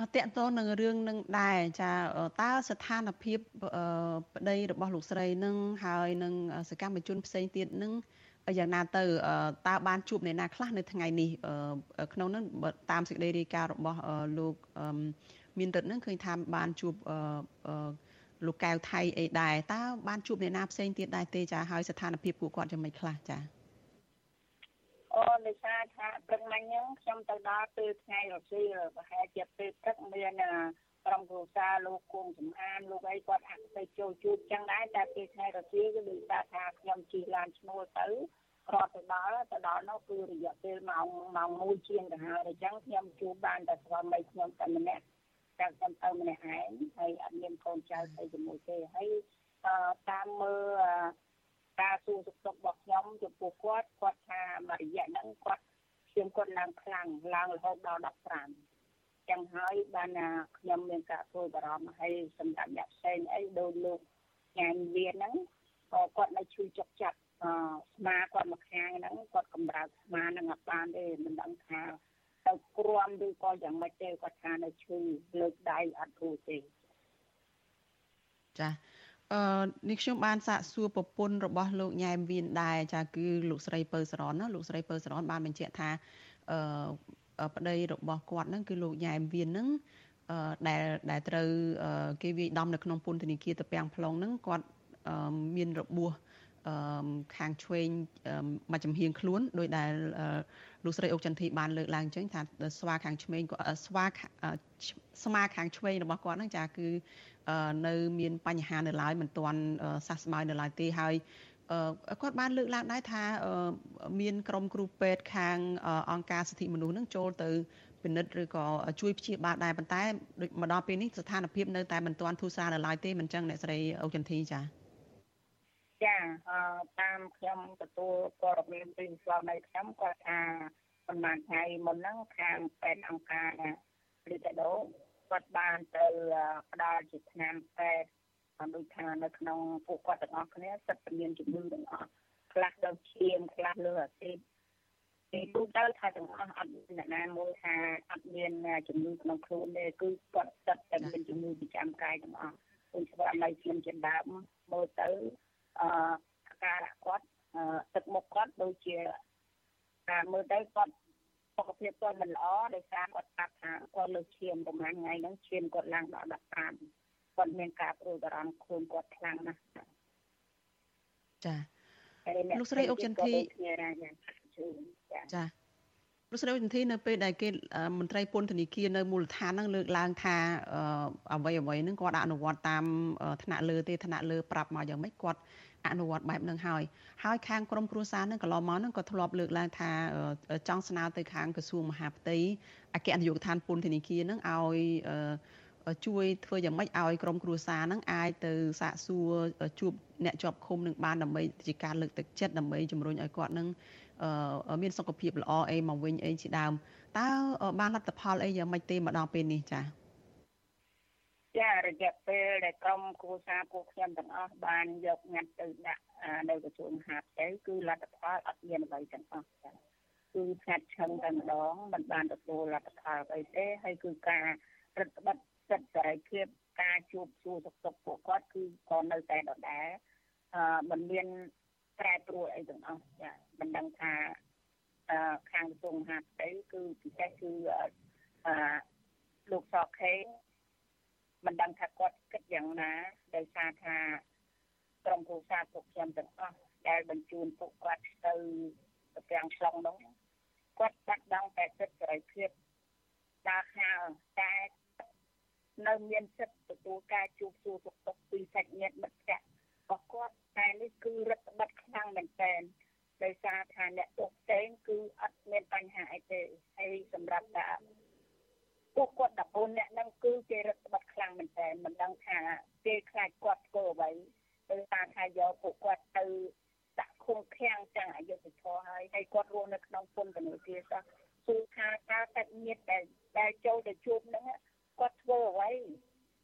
Speaker 4: តកតទៅនឹងរឿងនឹងដែរចាតើស្ថានភាពប្តីរបស់លោកស្រីនឹងហើយនឹងសកម្មជនផ្សេងទៀតនឹងយ៉ាងណាទៅតើបានជួបអ្នកណាខ្លះនៅថ្ងៃនេះក្នុងនោះតាមសេចក្តីរាយការណ៍របស់លោកមានរិទ្ធនឹងឃើញថាបានជួបលោកកៅថៃអីដែរតើបានជួបអ្នកណាផ្សេងទៀតដែរទេចាហើយស្ថានភាពពួកគាត់យ៉ាងម៉េចខ្លះចា
Speaker 13: អូដោយសារថាព្រឹកមិញហ្នឹងខ្ញុំទៅដល់ពេលថ្ងៃរសៀលប្រហែលជាពេលព្រឹកមានក្រុមគ្រួសារលោកគង់សំអានលោកអីគាត់អត់ទៅចូលជួបចឹងដែរតែពេលថ្ងៃរសៀលគឺដូចថាខ្ញុំជិះឡានឈ្នួលទៅគ្រាន់ទៅដល់ទៅដល់នោះគឺរយៈពេលម៉ោងម៉ោង1ជាងទៅហើយអញ្ចឹងខ្ញុំជួបបានតែស្វាមីខ្ញុំតែម្នាក់តែខ្ញុំទៅម្នាក់ឯងហើយអត់មានកូនចៅទៅជាមួយទេហើយតាមមើល ការសួរសុខទុក្ខរបស់ខ្ញុំចំពោះគាត់គាត់ថាមួយរយៈហ្នឹងគាត់ខ្ញុំគាត់ឡើងខ្លាំងឡើងរហូតដល់15ចឹងហើយបានខ្ញុំមានការព្រួយបារម្ភហើយសម្រាប់អ្នកផ្សេងអីដូចលោកញ៉ាំវាហ្នឹងក៏គាត់នៅជួយចុកចាប់អស្មាគាត់មកខាងហ្នឹងគាត់កម្រើកស្មាហ្នឹងអត់បានទេមិនដឹងថាទៅគ្រាំឬក៏យ៉ាងម៉េចទេគាត់ថានៅឈឺលើកដៃអត់រួចទេ
Speaker 4: ចា អឺនេះខ្ញុំបានសាកសួរប្រពន្ធរបស់លោកញ៉ែមវៀនដែរចាគឺលោកស្រីពៅសរនណាលោកស្រីពៅសរនបានបញ្ជាក់ថាអឺប្តីរបស់គាត់ហ្នឹងគឺលោកញ៉ែមវៀនហ្នឹងដែលដែលត្រូវគេវាយដំនៅក្នុងពន្ធនាគារតាពាំង plong ហ្នឹងគាត់មានរបួសខាងឆ្វេងមួយចំហៀងខ្លួនដោយដែលលោកស្រីអុកចន្ទធីបានលើកឡើងអញ្ចឹងថាស្វាខាងឆ្វេងគាត់ស្វាស្មាខាងឆ្វេងរបស់គាត់ហ្នឹងចាគឺ នៅមានបញ្ហានៅឡើយមិនទាន់សះស្បើយនៅឡើយទេហើយគាត់បានលើកឡើងដែរថាមានក្រុមគ្រូពេទ្យខាងអង្គការសិទ្ធិមនុស្សនឹងចូលទៅពិនិត្យឬក៏ជួយព្យាបាលដែរប៉ុន្តែដូចមកដល់ពេលនេះស្ថានភាពនៅតែមិនទាន់ធូរស្រាលនៅឡើយទេមិនចឹងអ្នកស្រីអូចន្ទធីចា៎
Speaker 13: ចាតាមខ្ញុំទទួលព័ត៌មានពីស្លាវនៃខ្ញុំគាត់ថាប្រហែលថ្ងៃមុនហ្នឹងខាងពេទ្យអង្គការលីកាដូ គាត់បានទៅផ្ដល់ជាឆ្នាំពេទ្យបានដូចថានៅក្នុងពួកគាត់ទាំងអស់គ្នាសិតតែមានជំងឺទាំងអស់ខ្លះដល់ឈាមខ្លះលើអាស៊ីតពីទូទៅថាទាំងអស់អត់អ្នកណាមួយថាអត់មានជំងឺក្នុងខ្លួនទេគឺគាត់សិតតែមានជំងឺប្រចាំកាយទាំងអស់ដូចស្វាមីខ្ញុំជាដើមមើលទៅអឺអាការៈគាត់ទឹកមុខគាត់ដូចជាការមើលទៅគាត់ សុខភាពគាត់មិនល្អដោយសារគាត់ប្រាប់ថាគាត់លើឈាមប្រហែលថ្ងៃហ្នឹងឈាមគាត់ឡើងដល់15គាត់មានការព្រួយបារម្ភខ្លួនគាត់ខ្លាំងណាស់
Speaker 4: ចាលោកស្រីអុកចន្ទធីចាលោកស្រីចន្ទធីនៅពេលដែលគេមន្ត្រីពន្ធនាគារនៅមូលដ្ឋានហ្នឹងលើកឡើងថាអ្វីអ្វីហ្នឹងគាត់អនុវត្តតាមថ្នាក់លើទេថ្នាក់លើប្រាប់មកយ៉ាងម៉េចគាត់ អនុវត្តបែបហ្នឹងហើយហើយខាងក្រមគ្រួសារហ្នឹងកន្លងមកហ្នឹងក៏ធ្លាប់លើកឡើងថាចង់ស្នើទៅខាងក្រសួងមហាផ្ទៃអគ្គនាយកដ្ឋានពន្ធនាគារហ្នឹងឲ្យជួយធ្វើយ៉ាងម៉េចឲ្យក្រមគ្រួសារហ្នឹងអាចទៅសាកសួរជួបអ្នកជាប់ឃុំនឹងបានដើម្បីជាការលើកទឹកចិត្តដើម្បីជំរុញឲ្យគាត់នឹងមានសុខភាពល្អអីមកវិញអីជាដើមតើបានលទ្ធផលអីយ៉ាងម៉េចទេមកដល់ពេលនេះចា៎
Speaker 13: ចារយៈពេលដែលក្រុមគ្រួសារពួកខ្ញុំទាំងអស់បានយកញត្តិទៅដាក់នៅក្រសួងមហាផ្ទៃគឺលទ្ធផលអត់មានអ្វីទាំងអស់ចាគឺខាត់ឈឹងតែម្ដងមិនបានទទួលលទ្ធផលអីទេហើយគឺការរឹតបន្តឹងសិទ្ធិសេរីភាពការជួបសួរសុខទុក្ខពួកគាត់គឺក៏នៅតែដដែលអឺមិនមានប្រែប្រួលអីទាំងអស់ចាមិនដឹងថាអឺខាងក្រសួងមហាផ្ទៃគឺពិសេសគឺអឺលោកសខេ មិនដឹងថាគាត់គិតយ៉ាងណាដោយសារថាក្រុមគ្រួសារពួកខ្ញុំទាំងអស់ដែលបញ្ជូនពួកគាត់ទៅប្រទាំងឆ្លងនោះគាត់បាត់បង់តែសិទ្ធិសេរីភាពដើរហើរតែនៅមានសិទ្ធិទទួលការជួបសួរសុខទុក្ខពីសាច់ញាតិមិត្តភក្តិរបស់គាត់តែនេះគឺរដ្ឋបတ်ខ្លាំងមែនទែនដោយសារថាអ្នកទុកផ្សេងគឺអត់មានបញ្ហាអីទេហើយសម្រាប់តែ ពួកគាត់14នាក់ហ្នឹងគឺគេរដ្ឋបတ်ខ្លាំងមែនទែនមិនដឹងថាគេខ្លាចគាត់ធ្វើអ្វីដោយសារថាយកពួកគាត់ទៅដាក់ឃុំឃាំងទាំងអយុធធម៌ហើយហើយគាត់រស់នៅក្នុងពន្ធនាគារសោះគឺថាតើតែញាតដែលដែលចូលទៅជួបហ្នឹងគាត់ធ្វើអ្វី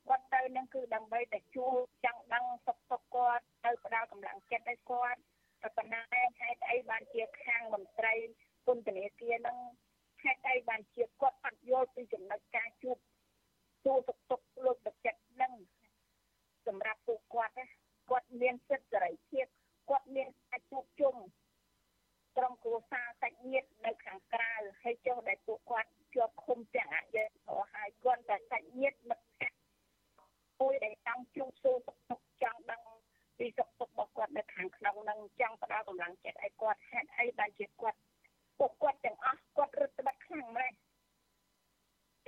Speaker 13: គាត់ទៅនឹងគឺដើម្បីតែជួចង់ដឹងសុខទុក្ខគាត់ទៅផ្ដល់កម្លាំងចិត្តឲ្យគាត់តែប៉ុណ្ណាហេតុអីបានជាខាងមន្ត្រីពន្ធនាគារនឹង ហេតុអីបានជាគាត់អត់យល់ពីចំណុចការជួបជួសុខទុក្ខលើកទឹកចិត្តនឹងសម្រាប់ពួកគាត់ណាគាត់មានសិទ្ធិសេរីភាពគាត់មានការជួបជុំក្រុមគ្រួសារសាច់ញាតិនៅខាងក្រៅហើយចុះដែលពួកគាត់ជាប់ឃុំទាំងអយធរហើយគាត់តែសាច់ញាតិមិត្តភក្តិមួយដែលចង់ជួបសួរសុខទុក្ខចង់ដឹងពីសុខទុក្ខរបស់គាត់នៅខាងក្នុងនឹងចង់ផ្ដល់កម្លាំងចិត្តឲ្យគាត់ហេតុអីបានជាគាត់ ពួកគាត់ទាំងអស់គាត់រឹតបន្តឹងខ្លាំងម៉េច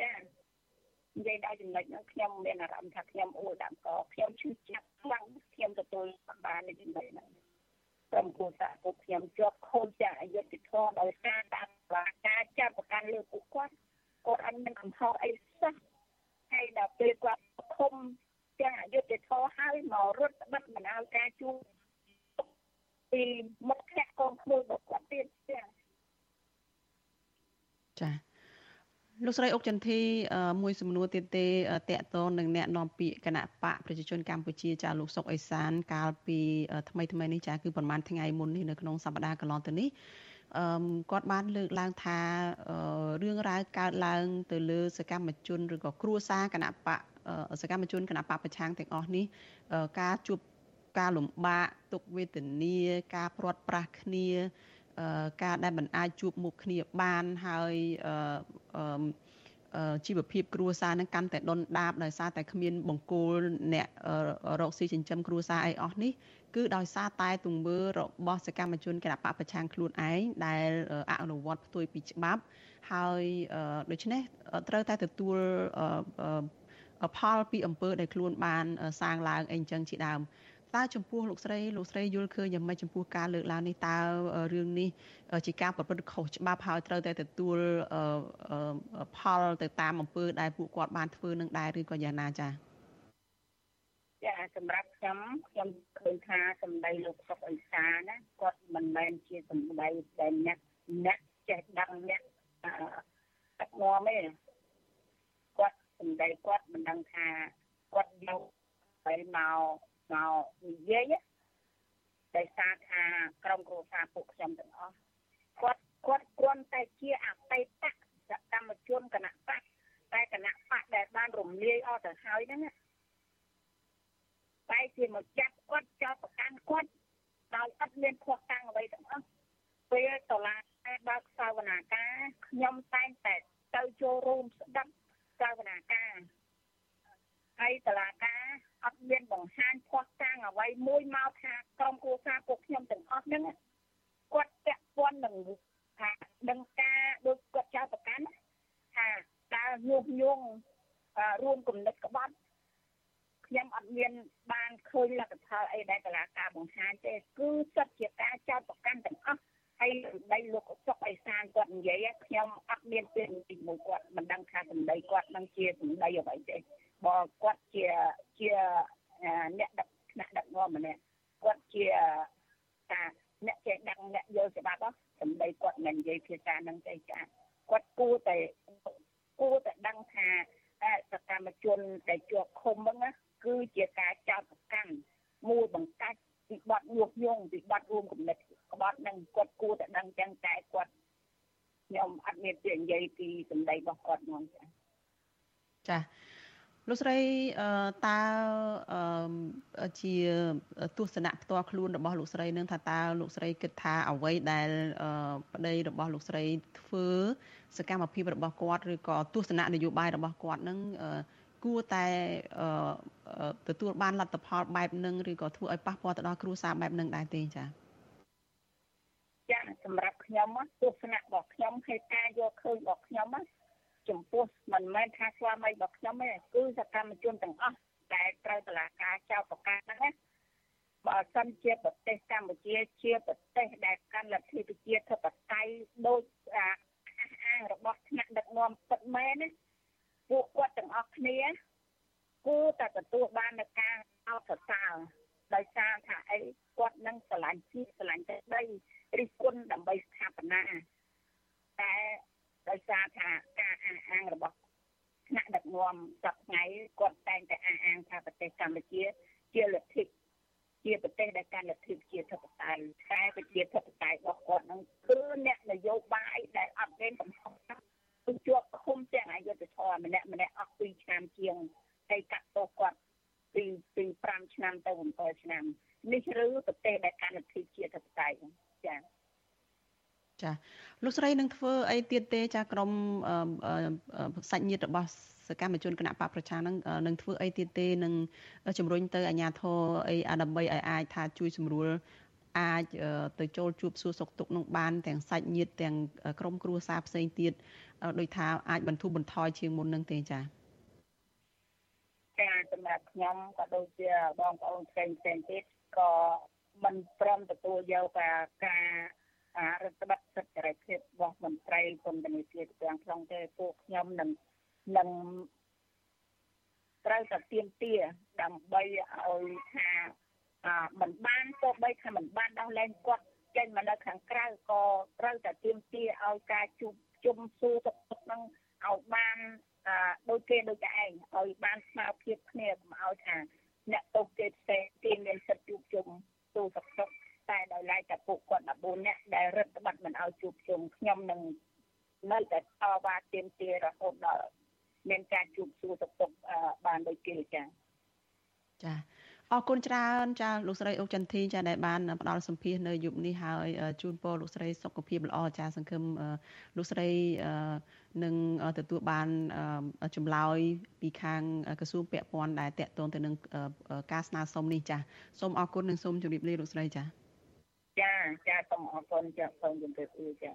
Speaker 13: ចានិយាយដល់ចំណុចហ្នឹងខ្ញុំមានអារម្មណ៍ថាខ្ញុំអួលដាក់កខ្ញុំឈឺចាប់ខ្លាំងខ្ញុំទទួលបាននៅចំណុចហ្នឹងក្រុមគូសាពួកខ្ញុំជាប់ខូចចាអយុធធម៌ដោយសារតាមបាការចាប់ប្រកាន់លើពួកគាត់គាត់អត់មានកំហុសអីសោះហើយដល់ពេលគាត់ឃុំចាអយុធធម៌ហើយមករត់បិទមិនឲ្យការជួបពីមុខភ័ក្ដិកងខ្លួនរបស់គាត់ទៀតចា
Speaker 4: ចាលោកស្រីអុកចន្ទធីមួយសំណួរទៀតទេតកតននឹងអ្នកនាំពាក្យគណៈបកប្រជាជនកម្ពុជាចាលោកសុកអេសាន កាលពីថ្មីថ្មីនេះចាគឺប្រហែលថ្ងៃមុននេះនៅក្នុងសប្តាហ៍កន្លងទៅនេះអឺគាត់បានលើកឡើងថារឿងរ៉ាវកើតឡើង ទៅលើសកម្មជនឬក៏គ្រួសារគណៈបកសកម្មជនគណៈបកប្រឆាំងទាំងអស់នេះការជួបការលំបាកទុកវេទនាការព្រាត់ប្រាសគ្នា ការដែលមិនអាចជួបមុខគ្នាបានហើយជីវភាពគ្រួសារនឹងកាន់តែដុនដាបដោយសារតែគ្មានបង្គោលអ្នករកស៊ីចិញ្ចឹមគ្រួសារអីអស់នេះគឺដោយសារតែទង្វើរបស់សកម្មជនគណបកប្រឆាំងខ្លួនឯងដែលអនុវត្តផ្ទុយពីច្បាប់ហើយដូច្នេះត្រូវតែទទួលផលពីអំពើដែលខ្លួនបានសាងឡើងអីចឹងជាដើម តើចំពោះលោកស្រីលោកស្រីយល់ឃើញយ៉ាងម៉េចចំពោះការលើកឡើងនេះតើរឿងនេះជាការប្រព្រឹត្តខុសច្បាប់ហើយត្រូវតែទទួលផលទៅតាមអំពើដែលពួកគាត់បានធ្វើនឹងដែរឬក៏យ៉ាងណាចា៎
Speaker 13: ចាសម្រាប់ខ្ញុំខ្ញុំឃើញថាសម្ដីលោកសុកអេសាណាគាត់មិនមែនជាសម្ដីដែលអ្នកអ្នកចេះដឹងអ្នកដឹកនាំទេគាត់សម្ដីគាត់មិនដឹងថាគាត់យកទៅមក មកនិយាយដោយសារថាក្រុមគ្រួសារពួកខ្ញុំទាំងអស់គាត់គាត់គ្រាន់តែជាអតីតសកម្មជនគណៈបកតែគណៈបកដែលបានរំលាយអស់ទៅហើយហ្នឹងតែជាមកចាប់គាត់ចោទប្រកាន់គាត់ដោយអត់មានភ័ស្តុតាងអ្វីទាំងអស់ពេលតឡាបើកសាវនាការខ្ញុំតែងតែទៅចូលរួមស្ដាប់សាវនាការហើយតឡាការ អត់មានបង្ហាញភ័ស្តុតាងអ្វីមួយមកថាក្រុមគ្រួសារពួកខ្ញុំទាំងអស់ហ្នឹងគាត់ពាក់ព័ន្ធនឹងថាដឹងការដូចគាត់ចោទប្រកាន់ថាតើញុះញង់រួមគំនិតក្បត់ខ្ញុំអត់មានបានឃើញលទ្ធផលអីដែលតឡាការបង្ហាញទេគឺសិតជាការចោទប្រកាន់ទាំងអស់ហើយសម្ដីលោកសុកអេសានគាត់និយាយខ្ញុំអត់មានពេលទីមួយគាត់មិនដឹងថាសម្ដីគាត់នឹងជាសម្ដីអ្វីទេ បើគាត់ជាជាអ្នកដឹកថ្នាក់ដឹកនាំម្នាក់គាត់ជាតាអ្នកចេះដឹងអ្នកយល់ច្បាប់សម្ដីគាត់មិននិយាយភាសាហ្នឹងទេចាគាត់គួរតែគួរតែដឹងថាសកម្មជនដែលជាប់ឃុំហ្នឹងគឺជាការចោទប្រកាន់មួយបង្កាច់ពីបទញុះញង់ពីបទរួមគំនិតក្បត់នឹងគាត់គួរតែដឹងចឹងតែគាត់ខ្ញុំអត់មានពាក្យនិយាយពីសម្ដីរបស់គាត់ហ្មងចា
Speaker 4: ចា លោកស្រីតើជាទស្សនៈផ្ទាល់ខ្លួនរបស់លោកស្រីនឹងថាតើលោកស្រីគិតថាអ្វីដែលប្តីរបស់លោកស្រីធ្វើសកម្មភាពរបស់គាត់ឬក៏ទស្សនៈនយោបាយរបស់គាត់នឹងគួរតែទទួលបានលទ្ធផលបែបនឹងឬក៏ធ្វើឲ្យប៉ះពាល់ទៅដល់គ្រួសារបែបនឹងដែរទេចា៎
Speaker 13: ចាសម្រាប់ខ្ញុំទស្សនៈរបស់ខ្ញុំហេតុការយកឃើញរបស់ខ្ញុំ ចំពោះមិនមែនថាស្វាមីរបស់ខ្ញុំទេគឺសកម្មជនទាំងអស់ដែលត្រូវតឡាការចោទប្រកាន់ហ្នឹងណាបើសិនជាប្រទេសកម្ពុជាជាប្រទេសដែលកាន់លទ្ធិប្រជាធិបតេយ្យដោយអាអាងរបស់ថ្នាក់ដឹកនាំពិតមែនណាពួកគាត់ទាំងអស់គ្នា គួរតែទទួលបាននូវការអបសរសើរដោយសារថាអីគាត់នឹងឆ្លាញ់ជាតិឆ្លាញ់តែដីរិះគន់ដើម្បីស្ថាបនាតែ ដោយសារថាការអះអាងរបស់ថ្នាក់ដឹកនាំសប្ថ្ងៃគាត់តែងតែអះអាងថាប្រទេសកម្ពុជាជាលទ្ធិជាប្រទេសដែលកាន់លទ្ធិជាធិបតេយ្យតែប្រជាធិបតេយ្យរបស់គាត់នឹងគឺអ្នកនយោបាយដែលអត់មានកំហុសគឺជាប់ឃុំទាំងអយុធធម៌ម្នាក់ម្នាក់អស់2ឆ្នាំជាងហើយកាត់ទោសគាត់ពីពី5ឆ្នាំទៅ7ឆ្នាំនេះឬប្រទេសដែលកាន់លទ្ធិជាធិបតេយ្យចា៎
Speaker 4: ចាលោកស្រីនឹងធ្វើអីទៀតទេចាក្រុមសាច់ញាតិរបស់សកម្មជនគណៈបកប្រជានឹងនឹងធ្វើអីទៀតទេនឹងជំរុញទៅអាជ្ញាធរអីដើម្បីឲ្យអាចថាជួយសម្រួលអាចទៅចូលជួបសួរសុខទុក្ខនឹងបានទាំងសាច់ញាតិទាំងក្រុមគ្រួសារផ្សេងទៀតដោយថាអាចបន្ធូរបន្ថយជាងមុននឹងទេចា
Speaker 13: ចាសម្រាប់ខ្ញុំក៏ដូចជាបងប្អូនផ្សេងផ្សេងទៀតក៏មិនព្រមទទួលយកការ រដ្ឋបတ်សិទ្ធិសេរីភាពរបស់មន្ត្រីពន្ធនាគារទាំងក្នុងទេពួកខ្ញុំនឹងនឹងត្រូវតែទៀមទាដើម្បីឲ្យថាមិនបានទោះបីថាមិនបានដោះលែងគាត់ចេញមកនៅខាងក្រៅក៏ត្រូវតែទៀមទាឲ្យការជួបជុំសួរទុកទុកនឹងឲ្យបានដូចគេដូចតែឯងឲ្យបានស្មារភាពគ្នាកុំឲ្យថាអ្នកតូចគេផ្សេងគេមានសិទ្ធិជួបជុំទូសុខទុក្ខ តែដោយឡែកតែពួកគាត់14នាក់ដែលរដ្ឋបတ်មិនឲ្យជួបជុំខ្ញុំនឹងនៅតែតវ៉ាទាមទាររហូតដល់មានការជួបសួរទុកទុកបានដូចគេចា៎
Speaker 4: ចាអរគុណច្រើនចាលោកស្រីអុកចន្ទធីចាដែលបានផ្ដល់សម្ភារនៅយុគនេះហើយជូនពរលោកស្រីសុខភាពល្អចាសង្ឃឹមលោកស្រីនឹងទទួលបានចម្លើយពីខាងក្រសួងពាក់ព័ន្ធដែលតាក់ទងទៅនឹងការស្នើសុំនេះចាសូមអរគុណនិងសូមជម្រាបលាលោកស្រីចា
Speaker 13: ចាចាសូមអរគុណចាសូមជម្រាបលាចា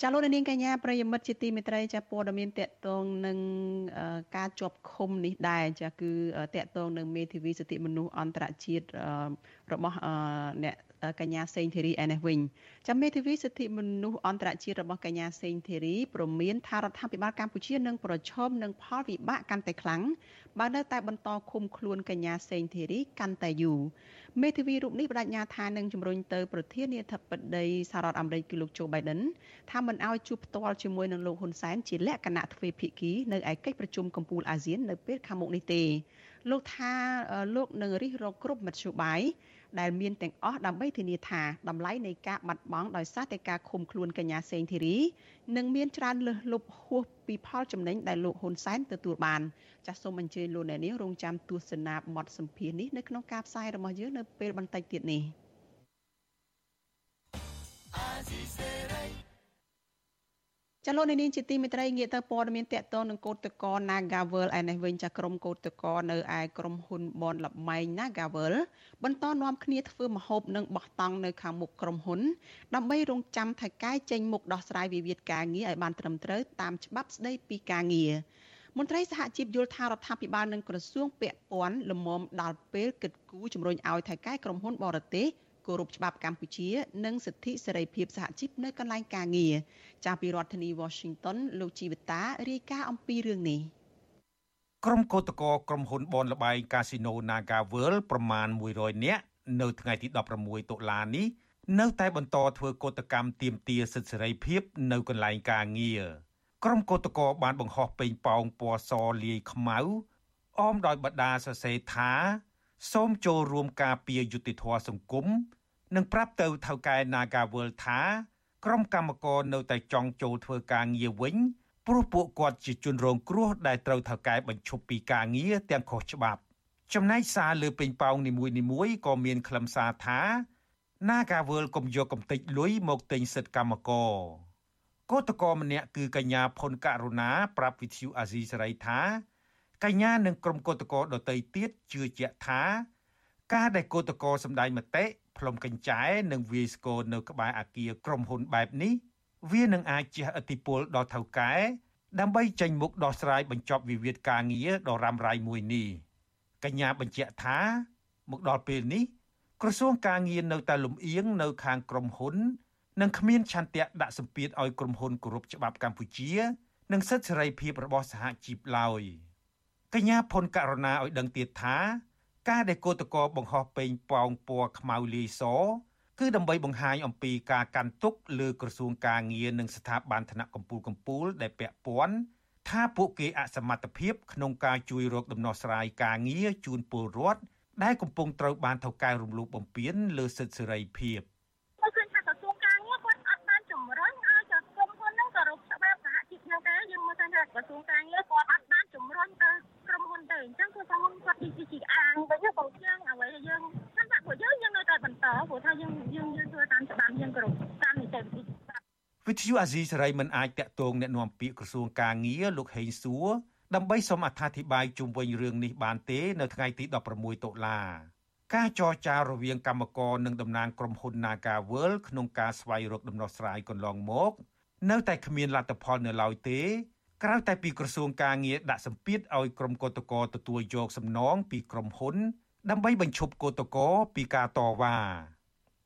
Speaker 4: ចាលោកនាងកញ្ញាប្រិយមិត្តជាទីមេត្រីចាព័ត៌មានតកតងនឹងការជាប់ឃុំនេះដែរចាគឺតកតងនឹងមេធាវីសិទ្ធិមនុស្សអន្តរជាតិរបស់អ្នក កញ្ញាសេងធីរីឯនេះវិញចាំមេធាវីសិទ្ធិមនុស្សអន្តរជាតិរបស់កញ្ញាសេងធីរីព្រមានថារដ្ឋាភិបាលកម្ពុជានឹងប្រឈមនឹងផលវិបាកកាន់តែខ្លាំងបើនៅតែបន្តឃុំខ្លួនកញ្ញាសេងធីរីកាន់តែយូរមេធាវីរូបនេះបដិញ្ញាថានឹងជំរុញទៅប្រធានាធិបតីសហរដ្ឋអាមេរិកគឺលោកโจ Biden ថាមិនអោយជួបផ្ទាល់ជាមួយនឹងលោកហ៊ុនសែនជាលក្ខណៈទ្វេភាគីនៅឯកិច្ចប្រជុំកំពូលអាស៊ាននៅពេលខាងមុខនេះទេលោកថាលោកនឹងរិះរកគ្រប់មធ្យោបាយ ដែលមានទាំងអស់ដើម្បីធានាថាតម្លៃនៃការបាត់បង់ដោយសារតែការឃុំខ្លួនកញ្ញាសេងធីរីនឹងមានច្រើនលើសលប់ហួសពីផលចំណេញដែលលោកហ៊ុនសែនទទួលបានចាសសូមអញ្ជើញលោកអ្នកនាងរងចាំទស្សនាបទសម្ភាសន៍នេះនៅក្នុងការផ្សាយរបស់យើងនៅពេលបន្តិចទៀតនេះ ចលនានេះជាទីមេត្រីងាកទៅព័ត៌មានតកតងនឹងកោតតក Nagavel ឯនេះវិញចាក្រុមកោតតកនៅឯក្រុមហ៊ុនបនលបែង Nagavel បន្តនាំគ្នាធ្វើមហូបនិងបោះតង់នៅខាងមុខក្រុមហ៊ុនដើម្បីរងចាំថៅកែចេញមុខដោះស្រាយវិវាទការងារឲ្យបានត្រឹមត្រូវតាមច្បាប់ស្តីពីការងារមន្ត្រីសហជីពយល់ថារដ្ឋាភិបាលនិងក្រសួងពាក់ព័ន្ធលំមដល់ពេលគិតគូរជំរុញឲ្យថៅកែក្រុមហ៊ុនបរទេស គោរពច្បាប់កម្ពុជា និងសិទ្ធិសេរីភាពសហជីពនៅកន្លែងការងារចាប់ពីរដ្ឋធានី Washington លោកជីវិតារាយការណ៍អំពីរឿងនេះ
Speaker 14: ក្រុមកោតក្រក្រុមហ៊ុនបនលបែងកាស៊ីណូ Naga World ប្រមាណ100នាក់នៅថ្ងៃទី16តុលានេះនៅតែបន្តធ្វើកោតកម្មទាមទារសិទ្ធិសេរីភាពនៅកន្លែងការងារក្រុមកោតក្របានបង្ហោះពេញប៉ោងពណ៌សលាយខ្មៅអមដោយបដាសរសេរថា សូមចូលរួមការពារយុតិធធសង្គមនិងប្រាប់ទៅថៅកែ Nagawal ថាក្រុមកម្មករនៅតែចង់ចូលធ្វើការងារវិញព្រោះពួកគាត់ជាជនរងគ្រោះដែលត្រូវថៅកែបញ្ឈប់ពីការងារទាំងខុសច្បាប់ ចំណែកសារលើពេញប៉ោងនីមួយៗក៏មានខ្លឹមសារថា Nagawal កុំយកកំទេចលុយមកទិញសិទ្ធិកម្មករកោតក្រម្នាក់គឺកញ្ញាផុនករុណា ប្រាប់វិទ្យុអាស៊ីសេរីថា កញ្ញានិងក្រុមកោតក្រដតីទៀតជឿជាក់ថា ការដែលកោតក្រសម្ដែងមតិផ្លុំកញ្ចែនិងវាយស្គរនៅក្បែរអាគារក្រុមហ៊ុនបែបនេះវានឹងអាចជះឥទ្ធិពលដល់ថៅកែដើម្បីចេញមុខដោះស្រាយបញ្ចប់វិវាទការងារដ៏រ៉ាំរ៉ៃមួយនេះកញ្ញាបញ្ជាក់ថា មកដល់ពេលនេះ ក្រសួងការងារនៅតែលំអៀងនៅខាងក្រុមហ៊ុននិងគ្មានឆន្ទៈដាក់សម្ពាធឲ្យក្រុមហ៊ុនគោរពច្បាប់កម្ពុជា និងសិទ្ធិសេរីភាពរបស់សហជីពឡើយ កញ្ញាផុនករណាឲ្យដឹងទៀតថា ការដែលកោតកោបង្ហោះពេញប៉ោងពណ៌ខ្មៅលាយសគឺដើម្បីបង្ហាញអំពីការកាន់ទុកលើក្រសួងការងារនិងស្ថាប័នថ្នាក់កម្ពុជាកម្ពុជាដែលពាក់ព័ន្ធថាពួកគេអសមត្ថភាពក្នុងការជួយរកដំណោះស្រាយការងារជូនពលរដ្ឋដែលកំពុងត្រូវបានថៅកែរំលោភបំពានលើសិទ្ធិសេរីភាព
Speaker 15: ឃើញថាក្រសួងការងារគាត់អត់បានជំរុញឲ្យ ក្រុមហ៊ុនទៅអញ្ចឹងគឺក្រុមហ៊ុនគាត់ទីជីអាងវិញបងជាងអ្វីដែលយើងខ្ញុំថាពួកយើងយើងនៅតែបន្តព្រោះថាយើងយើងយើងធ្វើតាមច្បាប់យើងគ្រប់តាមនីតិវិធី
Speaker 14: វិទ្យុអាស៊ីសេរីមិនអាចតាក់ទងអ្នកនាំពាក្យក្រសួងការងារលោកហេងសួរដើម្បីសូមអត្ថាធិប្បាយជុំវិញរឿងនេះបានទេ នៅថ្ងៃទី16តុលាការចរចារវាងគណៈកម្មការនិងតំណាងក្រុមហ៊ុន Naga World ក្នុងការស្វែងរកដំណោះស្រាយកន្លងមក នៅតែគ្មានលទ្ធផលនៅឡើយទេ ក្រៅតែពីក្រសួងការងារដាក់សម្ពាធឲ្យក្រុមកោតក្រទទួលយកសំណងពីក្រុមហ៊ុន ដើម្បីបញ្ឈប់កោតក្រពីការតវ៉ា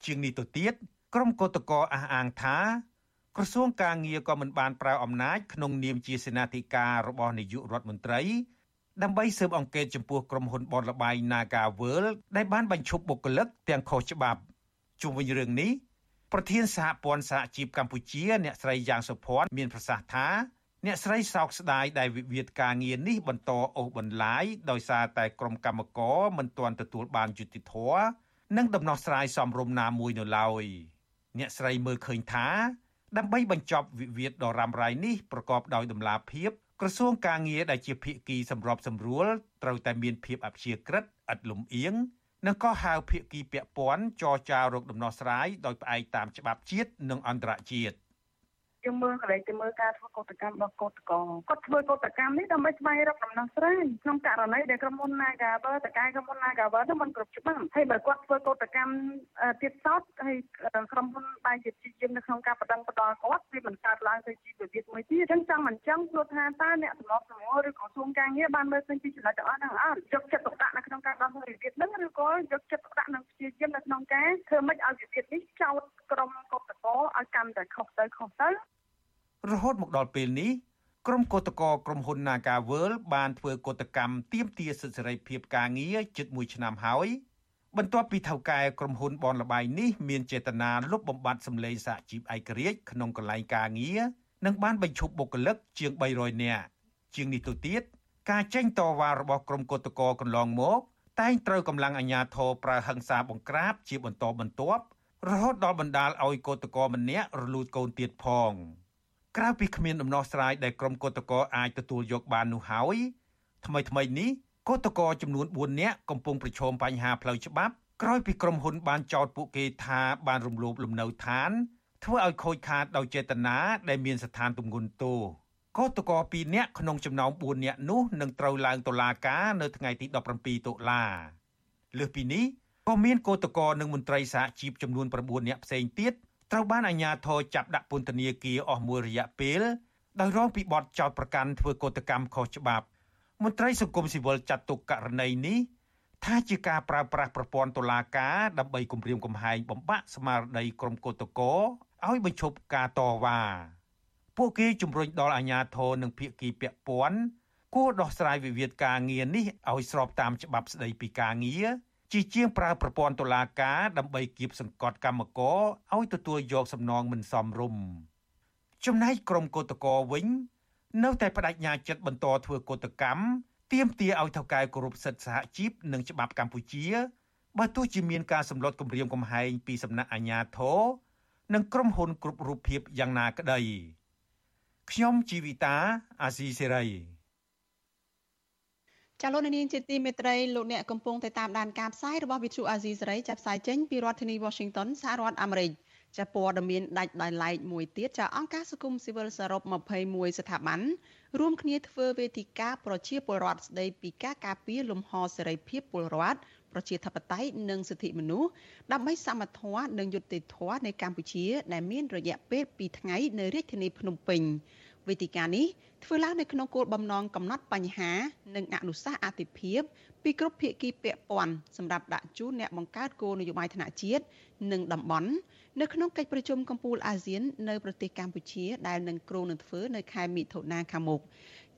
Speaker 14: ជាងនេះទៅទៀតក្រុមកោតក្រអះអាងថាក្រសួងការងារក៏មិនបានប្រើអំណាចក្នុងនាមជាសេនាធិការរបស់នាយករដ្ឋមន្ត្រីដើម្បីស៊ើបអង្កេតចំពោះក្រុមហ៊ុនបនលបាយ Naga World ដែលបានបញ្ឈប់បុគ្គលិកទាំងខុសច្បាប់ជុំវិញរឿងនេះប្រធានសហព័ន្ធសហជីពកម្ពុជា អ្នកស្រីយ៉ាងសុភ័ណ្ឌមានប្រសាសន៍ថា អ្នកស្រីសោកស្ដាយដែលវិវាទការងារនេះបន្តអូសបន្លាយដោយសារតែក្រុមកម្មករមិនទាន់ទទួលបានយុត្តិធម៌និងដំណោះស្រាយសមរម្យណាមួយនៅឡើយអ្នកស្រីមើលឃើញថាដើម្បីបញ្ចប់វិវាទដ៏រ៉ាំរ៉ៃនេះប្រកបដោយដំណាភាពក្រសួងការងារដែលជាភាគីសម្របសម្រួលត្រូវតែមានភាពអព្យាក្រឹតឥតលំអៀងនិងក៏ហៅភាគីពាក់ព័ន្ធចរចាររកដំណោះស្រាយដោយផ្អែកតាមច្បាប់ជាតិនិងអន្តរជាតិ
Speaker 16: យើងមើលកន្លែងទៅមើលការធ្វើកោតកម្មរបស់កោតកងគាត់ធ្វើកោតកម្មនេះដើម្បីស្វែងរកដំណោះស្រាយក្នុងករណីដែលក្រុមហ៊ុន Nagawer តកែក្រុមហ៊ុន Nagawer នោះมันគ្រប់ច្បាប់ហើយបើគាត់ធ្វើកោតកម្មទៀតសោតហើយក្រុមហ៊ុនបាយជាជាជានៅក្នុងការបដិងបដល់គាត់វាមិនកើតឡើងទៅជាវិវាទមួយទៀតអញ្ចឹងចង់មិនចង់ព្រោះថាតើអ្នកសម្របសម្រួលឬក្រសួងការងារបានមើលឃើញពីចំណុចទាំងអស់ហ្នឹងអត់យកចិត្តទុកដាក់នៅក្នុងការដោះស្រាយវិវាទហ្នឹងឬក៏យកចិត្តទុកដាក់នឹងព្យាយាមនៅក្នុងការធ្វើម៉េចឲ្យវិវាទនេះចោតក្រុមកុបតកឲ្យកាន់តែខុសទៅខុសទៅ
Speaker 14: រហូតមកដល់ពេលនេះក្រុមកោតក្រក្រុមហ៊ុន Naga World បានធ្វើកោតកម្មទាមទារសិទ្ធិសេរីភាពការងារជិត1ឆ្នាំហើយបន្ទាប់ពីថៅកែក្រុមហ៊ុនបនលបៃនេះមានចេតនាលុបបំបាត់សម្លេងសហជីពឯករាជ្យក្នុងកន្លែងការងារនិងបានបញ្ឈប់បុគ្គលិកជាង300នាក់ជាងនេះទៅទៀតការចេញតវ៉ារបស់ក្រុមកោតក្រកន្លងមកតែងត្រូវកម្លាំងអាជ្ញាធរប្រើហិង្សាបង្ក្រាបជាបន្តបន្ទាប់រហូតដល់បណ្ដាលឲ្យកោតក្រម្នាក់រលូតកូនទៀតផង។ ក្រៅពីគ្មានដំណោះស្រាយដែលក្រុមកោតក្រអាចទទួលយកបាននោះហើយថ្មីថ្មីនេះកោតក្រចំនួន4នាក់កំពុងប្រឈមបញ្ហាផ្លូវច្បាប់ក្រោយពីក្រុមហ៊ុនបានចោទពួកគេថាបានរំលោភលំនៅឋាន ធ្វើឲ្យខូចខាតដោយចេតនាដែលមានស្ថានទម្ងន់ទោសកោតក្រ2នាក់ក្នុងចំណោម4នាក់នោះនឹងត្រូវឡើងតុលាការនៅថ្ងៃទី17តុលាលើសពីនេះក៏មានកោតក្រនិងមន្ត្រីសហជីពចំនួន9នាក់ផ្សេងទៀត ត្រូវបានអាជ្ញាធរចាប់ដាក់ពន្ធនាគារអស់មួយរយៈពេលដោយរងពីបទចោទប្រកាន់ធ្វើកោតកម្មខុសច្បាប់ មន្ត្រីសង្គមស៊ីវិលចាត់ទុកករណីនេះថាជាការប្រើប្រាស់ប្រព័ន្ធតុលាការដើម្បីគំរាមកំហែងបំបាក់ស្មារតីក្រុមកោតក្រឲ្យបញ្ឈប់ការតវ៉ាពួកគេជំរុញដល់អាជ្ញាធរនិងភាគីពាក់ព័ន្ធគួរដោះស្រាយវិវាទការងារនេះឲ្យស្របតាមច្បាប់ស្តីពីការងារ ជាជាងប្រើប្រព័ន្ធតុលាការដើម្បីគៀបសង្កត់កម្មករឲ្យទទួលយកសំណងមិនសមរម្យចំណែកក្រុមកោតក្រវិញ នៅតែបដិញ្ញាចិត្តបន្តធ្វើកោតកម្មទាមទារឲ្យថៅកែគោរពសិទ្ធិសហជីពនិងច្បាប់កម្ពុជាបើទោះជាមានការសម្លុតគម្រាមកំហែងពីសំណាក់អាជ្ញាធរនិងក្រុមហ៊ុនគ្រប់រូបភាពយ៉ាងណាក្តីខ្ញុំជីវិតាអាស៊ីសេរី
Speaker 4: ចាលោកនាងជាទីមេត្រីលោកអ្នកកំពុងតែតាមដានការផ្សាយរបស់ Vithu Azizi សេរីចាប់ផ្សាយចេញពីរដ្ឋធានី Washington សហរដ្ឋអាមេរិកចាព័ត៌មានដាច់ដោយឡែកមួយទៀតចាអង្គការសង្គមស៊ីវិលសរុប21ស្ថាប័នរួមគ្នាធ្វើវេទិកាប្រជាពលរដ្ឋស្ដីពីការការពារលំហសេរីភាពពលរដ្ឋប្រជាធិបតេយ្យនិងសិទ្ធិមនុស្សដើម្បីសមត្ថភាពនិងយុត្តិធម៌នៃកម្ពុជា ដែលមានរយៈពេល2ថ្ងៃនៅរាជធានីភ្នំពេញ វេទិកានេះធ្វើឡើងនៅក្នុងគោលបំណងកំណត់បញ្ហា និងអនុសាសន៍អតិភិបពីគ្រប់ភាគីពាក់ព័ន្ធសម្រាប់ដាក់ជូនអ្នកបង្កើតគោលនយោបាយថ្នាក់ជាតិនិងតំបន់នៅក្នុងកិច្ចប្រជុំកំពូលអាស៊ាននៅប្រទេសកម្ពុជាដែលនឹងគ្រោងនឹងធ្វើនៅខែមិថុនាខាងមុខ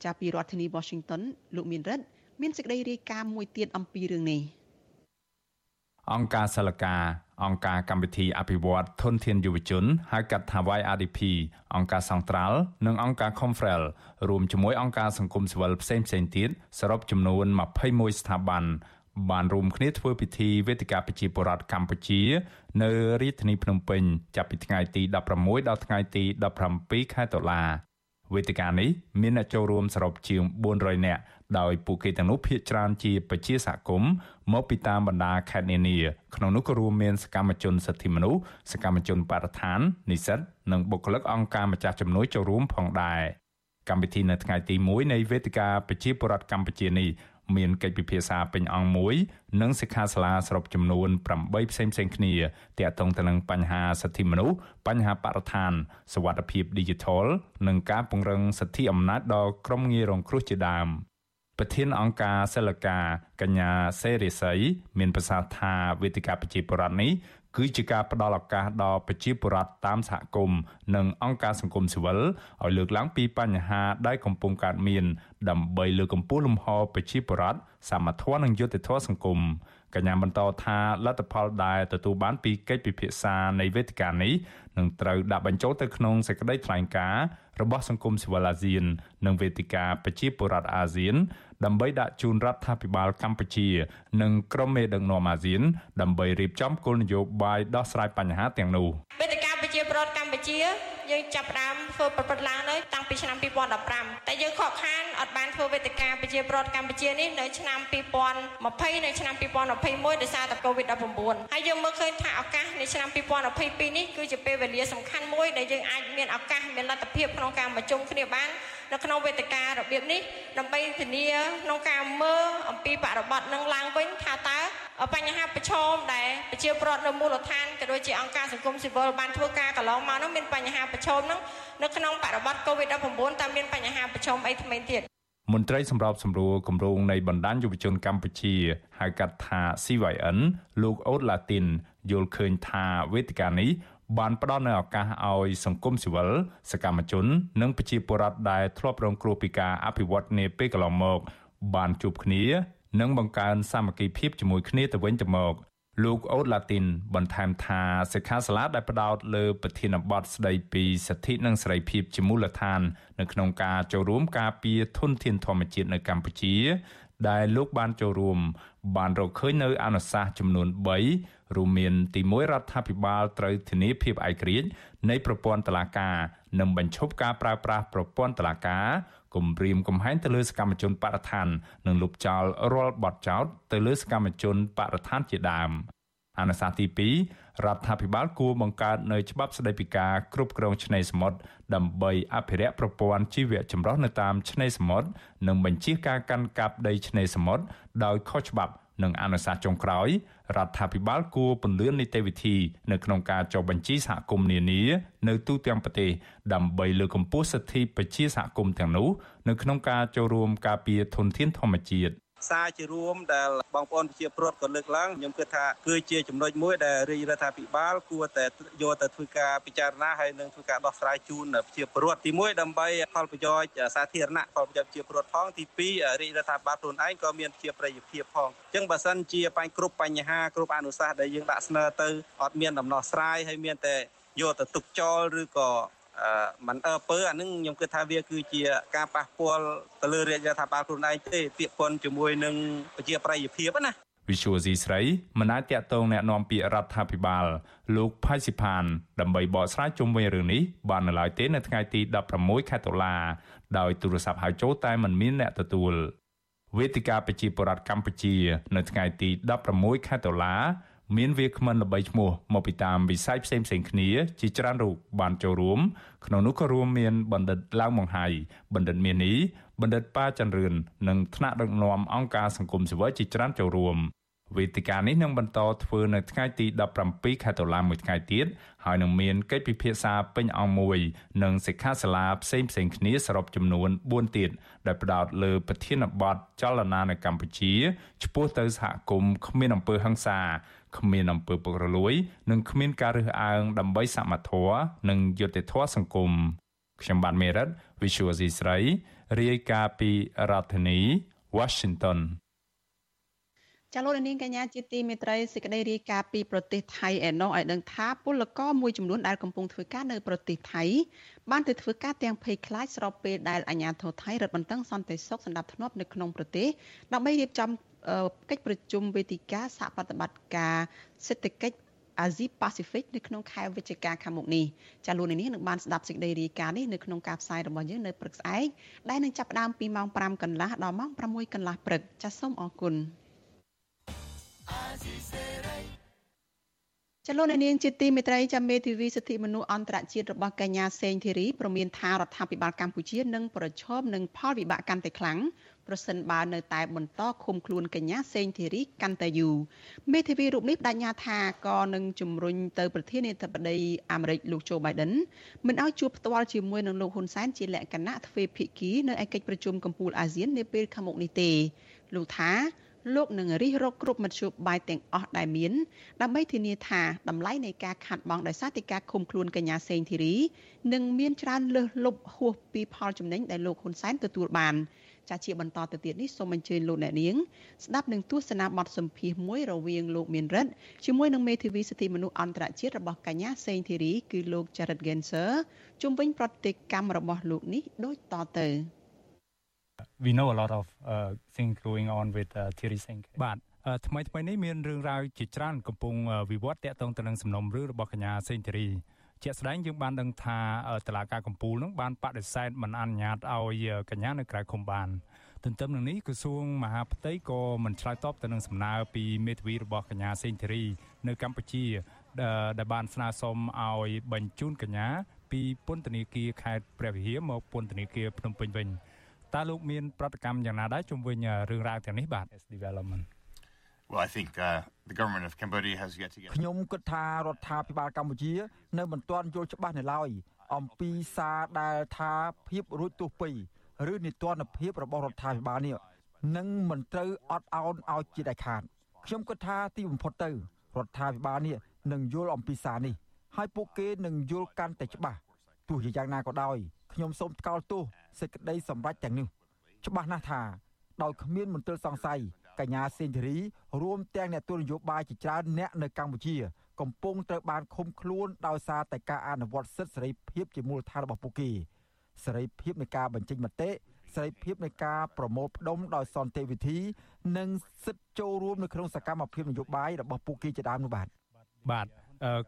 Speaker 4: ចាប់ពីរដ្ឋធានី Washington លោកមានរិទ្ធមានសេចក្តីរាយការណ៍មួយទៀតអំពីរឿងនេះ
Speaker 10: អង្គការសិលកាអង្គការកម្មវិធីអភិវឌ្ឍធនធានយុវជនហៅកាត់ថា YRDP អង្គការសង្ត្រាល់និងអង្គការ Confrel រួមជាមួយអង្គការសង្គមស៊ីវិលផ្សេងៗទៀតសរុបចំនួន21ស្ថាប័នបានរួមគ្នាធ្វើពិធីវេទិកាប្រជាពលរដ្ឋកម្ពុជា នៅរាជធានីភ្នំពេញចាប់ពីថ្ងៃទី16ដល់ថ្ងៃទី17ខែតុលាវេទិកានេះមានអ្នកចូលរួមសរុបជាង400នាក់ ដោយពួកគេទាំងនោះភាគច្រើនជាប្រជាសហគមន៍មកពីតាមបណ្ដាខេត្តនានាក្នុងនោះក៏រួមមានសកម្មជនសិទ្ធិមនុស្សសកម្មជនបរិស្ថាននិស្សិតនិងបុគ្គលិកអង្គការម្ចាស់ជំនួយចូលរួមផងដែរកម្មវិធីនៅថ្ងៃទី1នៃវេទិកាប្រជាពលរដ្ឋកម្ពុជានេះមានកិច្ចពិភាក្សាពេញអង្គមួយនិងសិក្ខាសាលាសរុបចំនួន8ផ្សេងផ្សេងគ្នាទាក់ទងទៅនឹងបញ្ហាសិទ្ធិមនុស្សបញ្ហាបរិស្ថានសវត្ថិភាព Digital និងការពង្រឹងសិទ្ធិអំណាចដល់ក្រុមងាយរងគ្រោះជាដើម ប្រធានអង្គការសិលកាកញ្ញាសេរីស័យមានប្រសាសន៍ថាវេទិកាប្រជាពលរដ្ឋនេះគឺជាការផ្ដល់ឱកាសដល់ប្រជាពលរដ្ឋតាមសហគមន៍និងអង្គការសង្គមស៊ីវិលឲ្យលើកឡើងពីបញ្ហាដែលកំពុងកើតមាន ដើម្បីលើកកម្ពស់លំហប្រជាពលរដ្ឋសមត្ថភាពនិងយុត្តិធម៌សង្គមកញ្ញាបន្តថាលទ្ធផលដែលទទួលបានពីកិច្ចពិភាក្សានៃវេទិកានេះនឹងត្រូវដាក់បញ្ចូលទៅក្នុងសេចក្តីថ្លែងការណ៍របស់សង្គមស៊ីវិលអាស៊ាន និងវេទិកាប្រជាពលរដ្ឋអាស៊ាន ដើម្បីដាក់ជូនរដ្ឋាភិបាលកម្ពុជា និងក្រុមមេដឹកនាំអាស៊ាន ដើម្បីរៀបចំគោលនយោបាយដោះស្រាយបញ្ហាទាំងនោះ
Speaker 17: វេទិកាប្រជាពលរដ្ឋកម្ពុជា យើងចាប់ផ្ដើមធ្វើប្រព្រឹត្តឡើងនៅតាំងពីឆ្នាំ2015តែយើងខកខានអត់បានធ្វើវេទិកាប្រជាពលរដ្ឋកម្ពុជានេះនៅឆ្នាំ2020នៅឆ្នាំ2021ដោយសារតែ COVID-19 ហើយយើងមើលឃើញថាឱកាសនៃឆ្នាំ2022នេះគឺជាពេលវេលាសំខាន់មួយដែលយើងអាចមានឱកាសមានលទ្ធភាពក្នុងការមកជុំគ្នាបាននៅក្នុងវេទិការបៀបនេះដើម្បីធានាក្នុងការមើលអំពីបរិបទនឹងឡើងវិញថាតើ បញ្ហាប្រឈមដែលប្រជាពលរដ្ឋនៅមូលដ្ឋានក៏ដូចជាអង្គការសង្គមស៊ីវិលបានធ្វើការកន្លងមកនោះមានបញ្ហាប្រឈមនោះនៅក្នុងបរិបទ COVID-19 តើមានបញ្ហាប្រឈមអីថ្មីទៀត
Speaker 10: មន្ត្រីសម្របសម្រួលគម្រោងនៃបណ្ដាញយុវជនកម្ពុជាហៅកាត់ថា CYN លោកអូតឡាទីនយល់ឃើញថាវេទិកានេះបានផ្ដល់នូវឱកាសឲ្យសង្គមស៊ីវិលសកម្មជន និងប្រជាពលរដ្ឋដែលធ្លាប់រងគ្រោះពីការអភិវឌ្ឍនាពេលកន្លងមក បានជួបគ្នា និងបង្កើនសាមគ្គីភាពជាមួយគ្នាទៅវិញទៅមកលោកអូតឡាទីនបន្ថែមថាសិក្ខាសាលាដែលផ្ដោតលើប្រធានបទស្ដីពីសិទ្ធិនិងសេរីភាពជាមូលដ្ឋាន នៅក្នុងការចូលរួមការពារធនធានធម្មជាតិនៅកម្ពុជា ដែលលោកបានចូលរួម បានរកឃើញនៅអនុសាសន៍ចំនួន3រួមមានទី1រដ្ឋាភិបាលត្រូវធានាភាពឯករាជ្យនៃប្រព័ន្ធតុលាការនិងបញ្ឈប់ការប្រើប្រាស់ប្រព័ន្ធតុលាការ គំរាមកំហែងទៅលើសកម្មជនបរិស្ថាននិងលុបចោលរាល់បទចោទទៅលើសកម្មជនបរិស្ថានជាដើមអនុសាសន៍ទី2រដ្ឋាភិបាលគួរបង្កើតនៅច្បាប់ស្តីពីការគ្រប់គ្រងឆ្នេរសមុទ្រដើម្បីអភិរក្សប្រព័ន្ធជីវៈចម្រុះនៅតាមឆ្នេរសមុទ្រនិងបញ្ជាការកាន់កាប់ដីឆ្នេរសមុទ្រដោយខុសច្បាប់និងអនុសាសន៍ចុងក្រោយ រដ្ឋាភិបាលគួរពន្លឿននីតិវិធីនៅក្នុងការចុះបញ្ជីសហគមន៍នានានៅទូទាំងប្រទេសដើម្បីលើកកម្ពស់សិទ្ធិប្រជាសហគមន៍ទាំងនោះនៅក្នុងការចូលរួមការពារធនធានធម្មជាតិ
Speaker 18: សារជារួមដែលបងប្អូនប្រជាពលរដ្ឋក៏លើកឡើងខ្ញុំគិតថាគឺជាចំណុចមួយដែលរាជរដ្ឋាភិបាលគួរតែយកទៅធ្វើការពិចារណាហើយនឹងធ្វើការដោះស្រាយជូនប្រជាពលរដ្ឋទី1ដើម្បីផលប្រយោជន៍សាធារណៈផលប្រយោជន៍ប្រជាពលរដ្ឋផងទី2រាជរដ្ឋាភិបាលខ្លួនឯងក៏មានជាប្រយោជន៍ភាពផងអញ្ចឹងបើសិនជាបញ្គ្រប់បញ្ហាគ្រប់អនុសាសន៍ដែលយើងដាក់ស្នើទៅអត់មានដំណោះស្រាយហើយមានតែយកទៅទុកចោលឬក៏ មិនអើពើអានឹងខ្ញុំគិតថាវាគឺជាការប៉ះពាល់ទៅលើរាជរដ្ឋាភិបាលខ្លួនឯងទេពាក្យពន្ធជាមួយនឹងប្រជាប្រិយភាពណា
Speaker 10: វិសុវស៊ីស្រីមិនអាចតាក់ទងแนะនាំពាក្យរដ្ឋាភិបាលលោកផៃស៊ីផានដើម្បីបកស្រាយជុំវិញរឿងនេះបាននៅឡើយទេនៅថ្ងៃទី16ខែតុលាដោយទូរស័ព្ទហៅចូលតែមិនមានអ្នកទទួលវេទិកាប្រជាពលរដ្ឋកម្ពុជា នៅថ្ងៃទី16ខែតុលា មានវាគ្មិនល្បីឈ្មោះមកពីតាមវិស័យផ្សេងផ្សេងគ្នាជាច្រើនរូបបានចូលរួមក្នុងនោះក៏រួមមានបណ្ឌិតឡាវម៉ុងហៃបណ្ឌិតមាននីបណ្ឌិតប៉ាច័ន្ទរឿននិងថ្នាក់ដឹកនាំអង្គការសង្គមស៊ីវិលជាច្រើនចូលរួមវេទិកានេះនឹងបន្តធ្វើនៅថ្ងៃទី17ខែតុលាមួយថ្ងៃទៀតហើយនឹងមានកិច្ចពិភាក្សាពេញអង្គមួយនិងសិក្ខាសាលាផ្សេងផ្សេងគ្នាសរុបចំនួន4ទៀតដែលផ្ដោតលើប្រធានបទចលនានៅកម្ពុជាឆ្ពោះទៅសហគមន៍គ្មានអំពើហិង្សា គ្មានអំពើពុករលួយ និងគ្មានការរើសអើងដើម្បីសមត្ថធម៌និងយុត្តិធម៌សង្គមខ្ញុំបាទមេរិត Visual C ស្រីរាយការណ៍ពីរដ្ឋធានី Washington
Speaker 4: ចាលោកនាងកញ្ញាជាទីមេត្រីសេចក្តីរាយការណ៍ពីប្រទេសថៃឯណោះឲ្យដឹងថាពលករមួយចំនួនដែលកំពុងធ្វើការនៅប្រទេសថៃ បានទៅធ្វើការទាំងភ័យខ្លាចស្របពេលដែលអាជ្ញាធរថៃរឹតបន្តឹងសន្តិសុខសម្រាប់ធ្នាប់នៅក្នុងប្រទេសដើម្បីរៀបចំកិច្ចប្រជុំវេទិកាសហប្រតិបត្តិការសេដ្ឋកិច្ចអាស៊ីប៉ាស៊ីហ្វិកនៅក្នុងខែវិច្ឆិកាខាងមុខនេះចាលោកនាងនឹងបានស្ដាប់សេចក្តីរាយការណ៍នេះនៅក្នុងការផ្សាយរបស់យើងនៅព្រឹកស្អែកដែលនឹងចាប់ផ្ដើមពីម៉ោង5កន្លះដល់ម៉ោង6កន្លះព្រឹកចាសសូមអរគុណ ចលនានាងជាទីមេត្រីចាំមេធាវីសិទ្ធិមនុស្សអន្តរជាតិរបស់កញ្ញាសេងធីរីប្រមានថារដ្ឋាភិបាលកម្ពុជានឹងប្រឈមនឹងផលវិបាកកាន់តែខ្លាំងប្រសិនបើនៅតែបន្តឃុំខ្លួនកញ្ញាសេងធីរីកាន់តែយូរមេធាវីរូបនេះបដិញ្ញាថាក៏នឹងជំរុញទៅប្រធានាធិបតីអាមេរិកលោកโจ Biden មិនឲ្យជួបផ្ទាល់ជាមួយនឹងលោកហ៊ុនសែនជាលក្ខណៈទ្វេភាគីនៅឯកិច្ចប្រជុំកំពូលអាស៊ាននាពេលខាងមុខនេះទេលោកថា លោកនឹងរិះរកគ្រប់មធ្យោបាយទាំងអស់ដែលមានដើម្បីធានាថាតម្លៃនៃការខាត់បងដោយសារតែការឃុំខ្លួនកញ្ញាសេងធីរីនឹងមានច្រើនលើសលប់ហួសពីផលចំណេញដែលលោកហ៊ុនសែនទទួលបានចាជាបន្តទៅទៀតនេះសូមអញ្ជើញលោកអ្នកនាងស្ដាប់នឹងទស្សនាបទសម្ភាសន៍មួយរវាងលោកមានរិទ្ធជាមួយនឹងមេធាវីសិទ្ធិមនុស្សអន្តរជាតិរបស់កញ្ញាសេងធីរីគឺលោក Jared Genser ជុំវិញប្រតិកម្មរបស់លោកនេះដូចតទៅ
Speaker 19: we know a lot of uh, things going on with uh, Thierry Seng
Speaker 10: បាទថ្មីថ្មីនេះមានរឿងរ៉ាវជាច្រើនកំពុងវិវត្តតាក់ទងទៅនឹងសំណុំរឿងរបស់កញ្ញាសេងធីរីជាក់ស្ដែងយើងបានដឹងថាតឡាការកម្ពុជានឹងបានបដិសេធមិនអនុញ្ញាតឲ្យកញ្ញានៅក្រៅឃុំបានទន្ទឹមនឹងនេះក្រសួងមហាផ្ទៃក៏មិនឆ្លើយតបទៅនឹងសំណើពីមេធាវីរបស់កញ្ញាសេងធីរីនៅកម្ពុជាដែលបានស្នើសុំឲ្យបញ្ជូនកញ្ញាពីពន្ធនាគារខេត្តព្រះវិហារមកពន្ធនាគារភ្នំពេញវិញ តើលោកមានប្រតិកម្មយ៉ាងណាដែរជុំវិញរឿងរ៉ាវទាំងនេះបាទ development
Speaker 20: Well I think uh, the government of Cambodia has yet to get
Speaker 21: ខ្ញុំគិតថារដ្ឋាភិបាលកម្ពុជា នៅមិនទាន់យល់ច្បាស់នៅឡើយអំពីសារដែលថាភាពរួចទោះពីឬនីតិរដ្ឋភាពរបស់រដ្ឋាភិបាលនេះនឹងមិនត្រូវអត់ឱនឲ្យជាដាច់ខាតខ្ញុំគិតថាទីបំផុតទៅរដ្ឋាភិបាលនេះនឹងយល់អំពីសារនេះហើយពួកគេនឹងយល់កាន់តែច្បាស់ទោះជាយ៉ាងណាក៏ដោយ ខ្ញុំសូមថ្កោលទោសសេចក្តីសម្រេចទាំងនេះច្បាស់ណាស់ថាដោយគ្មានមន្ទិលសង្ស័យកញ្ញាសេងធារីរួមទាំងអ្នកទូនយោបាយជាច្រើនអ្នកនៅកម្ពុជា កំពុងត្រូវបានឃុំខ្លួនដោយសារតែការអនុវត្តសិទ្ធិសេរីភាពជាមូលដ្ឋានរបស់ពួកគេសេរីភាពនៃការបញ្ចេញមតិសេរីភាពនៃការប្រមូលផ្ដុំដោយសន្តិវិធី និងសិទ្ធិចូលរួមនៅក្នុងសកម្មភាពនយោបាយរបស់ពួកគេជាដើមនោះបាទ
Speaker 10: បាទ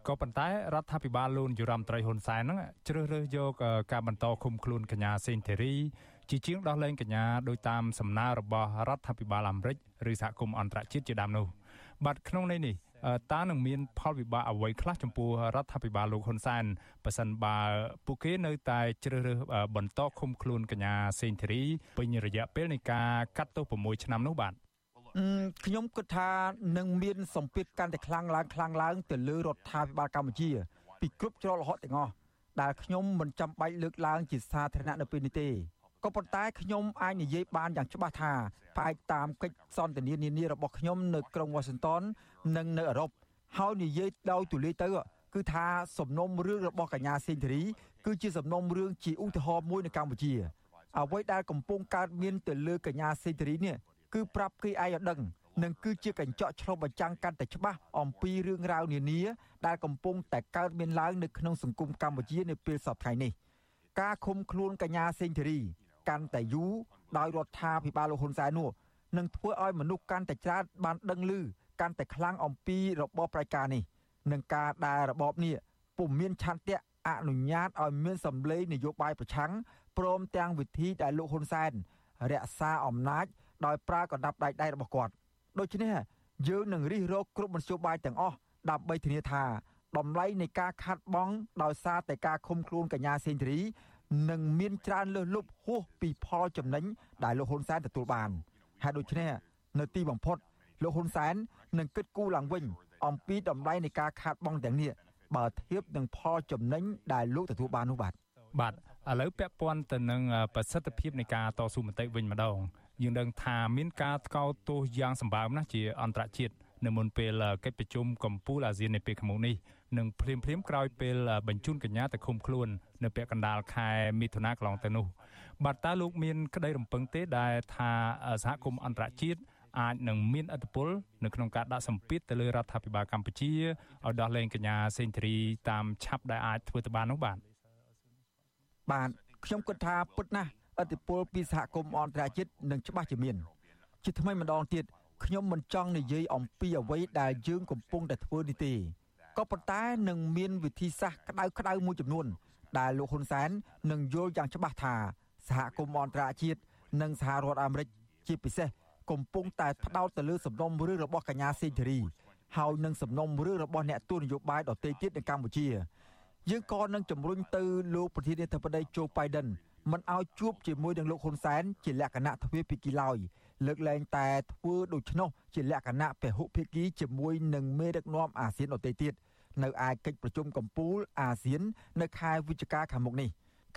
Speaker 10: ក៏ប៉ុន្តែរដ្ឋាភិបាលលោកនាយរដ្ឋមន្ត្រីហ៊ុនសែនហ្នឹងជ្រើសរើសយកការបន្តឃុំខ្លួនកញ្ញាសេងធីរីជាជាងដោះលែងកញ្ញាដោយតាមសំណើរបស់រដ្ឋាភិបាលអាមេរិកឬសហគមន៍អន្តរជាតិជាដើមនោះបាទក្នុងន័យនេះតើនឹងមានផលវិបាកអ្វីខ្លះចំពោះរដ្ឋាភិបាលលោកហ៊ុនសែនប៉ះសិនបើពួកគេនៅតែជ្រើសរើសបន្តឃុំខ្លួនកញ្ញាសេងធីរីពេញរយៈពេលនៃការកាត់ទោស6ឆ្នាំនោះបាទ
Speaker 21: ខ្ញុំគិតថានឹងមានសម្ពាធកាន់តែខ្លាំងឡើងខ្លាំងឡើងទៅលើរដ្ឋាភិបាលកម្ពុជា ពីគ្រប់ច្រករហូតទាំងអស់ដែលខ្ញុំមិនចាំបាច់លើកឡើងជាសាធារណៈនៅពេលនេះទេក៏ប៉ុន្តែខ្ញុំអាចនិយាយបានយ៉ាងច្បាស់ថាផ្អែកតាមកិច្ចសន្ទនានានារបស់ខ្ញុំនៅក្រុង Washington និងនៅអឺរ៉ុបហើយនិយាយដោយទូលាយទៅគឺថាសំណុំរឿងរបស់កញ្ញាសេងធារីគឺជាសំណុំរឿងជាឧទាហរណ៍មួយនៅកម្ពុជាអ្វីដែលកំពុងកើតមានទៅលើកញ្ញាសេងធារីនេះ គឺប្រាប់គេឯងឲ្យដឹងនិងគឺជាកញ្ចក់ឆ្លុះបញ្ចាំងកាន់តែច្បាស់អំពីរឿងរ៉ាវនានាដែលកំពុងតែកើតមានឡើងនៅក្នុងសង្គមកម្ពុជានាពេលសប្តាហ៍នេះការឃុំខ្លួនកញ្ញាសេងធារីកាន់តែយូរដោយរដ្ឋាភិបាលលោកហ៊ុនសែននោះនឹងធ្វើឲ្យមនុស្សកាន់តែច្រើនបានដឹងឮកាន់តែខ្លាំងអំពីរបបប្រជាការនេះនឹងការដែលរបបនេះពុំមានឆន្ទៈអនុញ្ញាតឲ្យមានសម្លេងនយោបាយប្រឆាំងព្រមទាំងវិធីដែលលោកហ៊ុនសែនរក្សាអំណាច ដោយប្រើកណ្ដាប់ដៃដៃរបស់គាត់ដូច្នេះយើងនឹងរិះរកគ្រប់មធ្យោបាយទាំងអស់ដើម្បីធានាថាតម្លៃនៃការខាត់បងដោយសារតែការឃុំខ្លួនកញ្ញាសេនធរីនឹងមានច្រើនលើសលប់ហួសពីផលចំណេញដែលលោកហ៊ុនសែនទទួលបានហើយដូច្នេះនៅទីបំផុតលោកហ៊ុនសែននឹងគិតគូរឡើងវិញ អំពីតម្លៃនៃការខាតបង់ទាំងនេះបើធៀបនឹងផលចំណេញដែលលោកទទួលបាននោះបាទ
Speaker 10: បាទឥឡូវពាក់ព័ន្ធទៅនឹងប្រសិទ្ធភាពនៃការតស៊ូមតិវិញម្ដង យើងដឹងថាមានការថ្កោលទោសយ៉ាងសម្បើមណាស់ជាអន្តរជាតិនៅមុនពេលកិច្ចប្រជុំកម្ពុជាអាស៊ាននៅពេលខាងមុខនេះនឹងភ្លាមភ្លាមក្រោយពេលបញ្ជូនកញ្ញាទៅឃុំខ្លួន នៅពាក់កណ្ដាលខែមិថុនាកន្លងទៅនោះបាទតើលោកមានក្តីរំពឹងទេដែលថាសហគមន៍អន្តរជាតិអាចនឹងមានឥទ្ធិពលនៅក្នុងការដាក់សម្ពាធទៅលើរដ្ឋាភិបាលកម្ពុជាឲ្យដោះលែងកញ្ញាសេងធារីតាមឆាប់ដែលអាចធ្វើទៅបាននោះបាទ
Speaker 21: បាទខ្ញុំគិតថាពុតណាស់ ឥទ្ធិពលពីសហគមន៍អន្តរជាតិនឹងច្បាស់ជាមានជាថ្មីម្ដងទៀតខ្ញុំមិនចង់និយាយអំពីអ្វីដែលយើងកំពុងតែធ្វើនេះទេក៏ប៉ុន្តែនឹងមានវិធីសាស្ត្រក្តៅក្តៅមួយចំនួន ដែលលោកហ៊ុនសែននឹងយល់យ៉ាងច្បាស់ថាសហគមន៍អន្តរជាតិនិងសហរដ្ឋអាមេរិកជាពិសេសកំពុងតែផ្ដោតទៅលើសំណុំរឿងរបស់កញ្ញាសេងធារីហើយនឹងសំណុំរឿងរបស់អ្នកទូតនយោបាយដទៃទៀតនៅកម្ពុជាយើងក៏នឹងជំរុញទៅលោកប្រធានាធិបតីโจ Biden មិនឲ្យជួបជាមួយនឹងលោកហ៊ុនសែនជាលក្ខណៈទ្វេភាគីឡើយលើកលែងតែធ្វើដូច្នោះជាលក្ខណៈពហុភាគីជាមួយនឹងមេដឹកនាំអាស៊ានដទៃទៀតនៅឯកិច្ចប្រជុំកំពូលអាស៊ាន នៅខែវិច្ឆិកាខាងមុខនេះ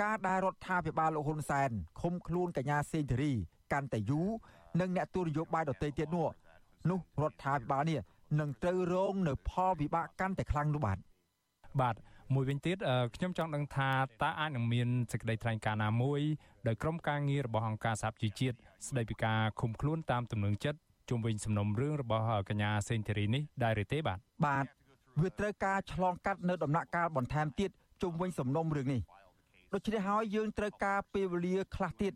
Speaker 21: ការដែលរដ្ឋាភិបាលលោកហ៊ុនសែនឃុំខ្លួនកញ្ញាសេងធារី កាន់តែយូរនិងអ្នកទូនយោបាយដទៃទៀតនោះនោះរដ្ឋាភិបាលនេះនឹងត្រូវរងនៅផលវិបាកកាន់តែខ្លាំងនោះបាទ
Speaker 2: បាទ មួយវិញទៀតខ្ញុំចង់ដឹងថាតើអាចនឹងមានសេចក្តីថ្លែងការណ៍ណាមួយដោយក្រុមការងាររបស់អង្គការសហជីវជាតិស្តីពីការឃុំខ្លួនតាមទំនឹងចិត្តជុំវិញសំណុំរឿងរបស់កញ្ញាសេងធីរីនេះដែរឬទេបាទ
Speaker 21: បាទវាត្រូវការឆ្លងកាត់នៅដំណាក់កាលបន្ថែមទៀតជុំវិញសំណុំរឿងនេះដូច្នេះហើយយើងត្រូវការពេលវេលាខ្លះទៀត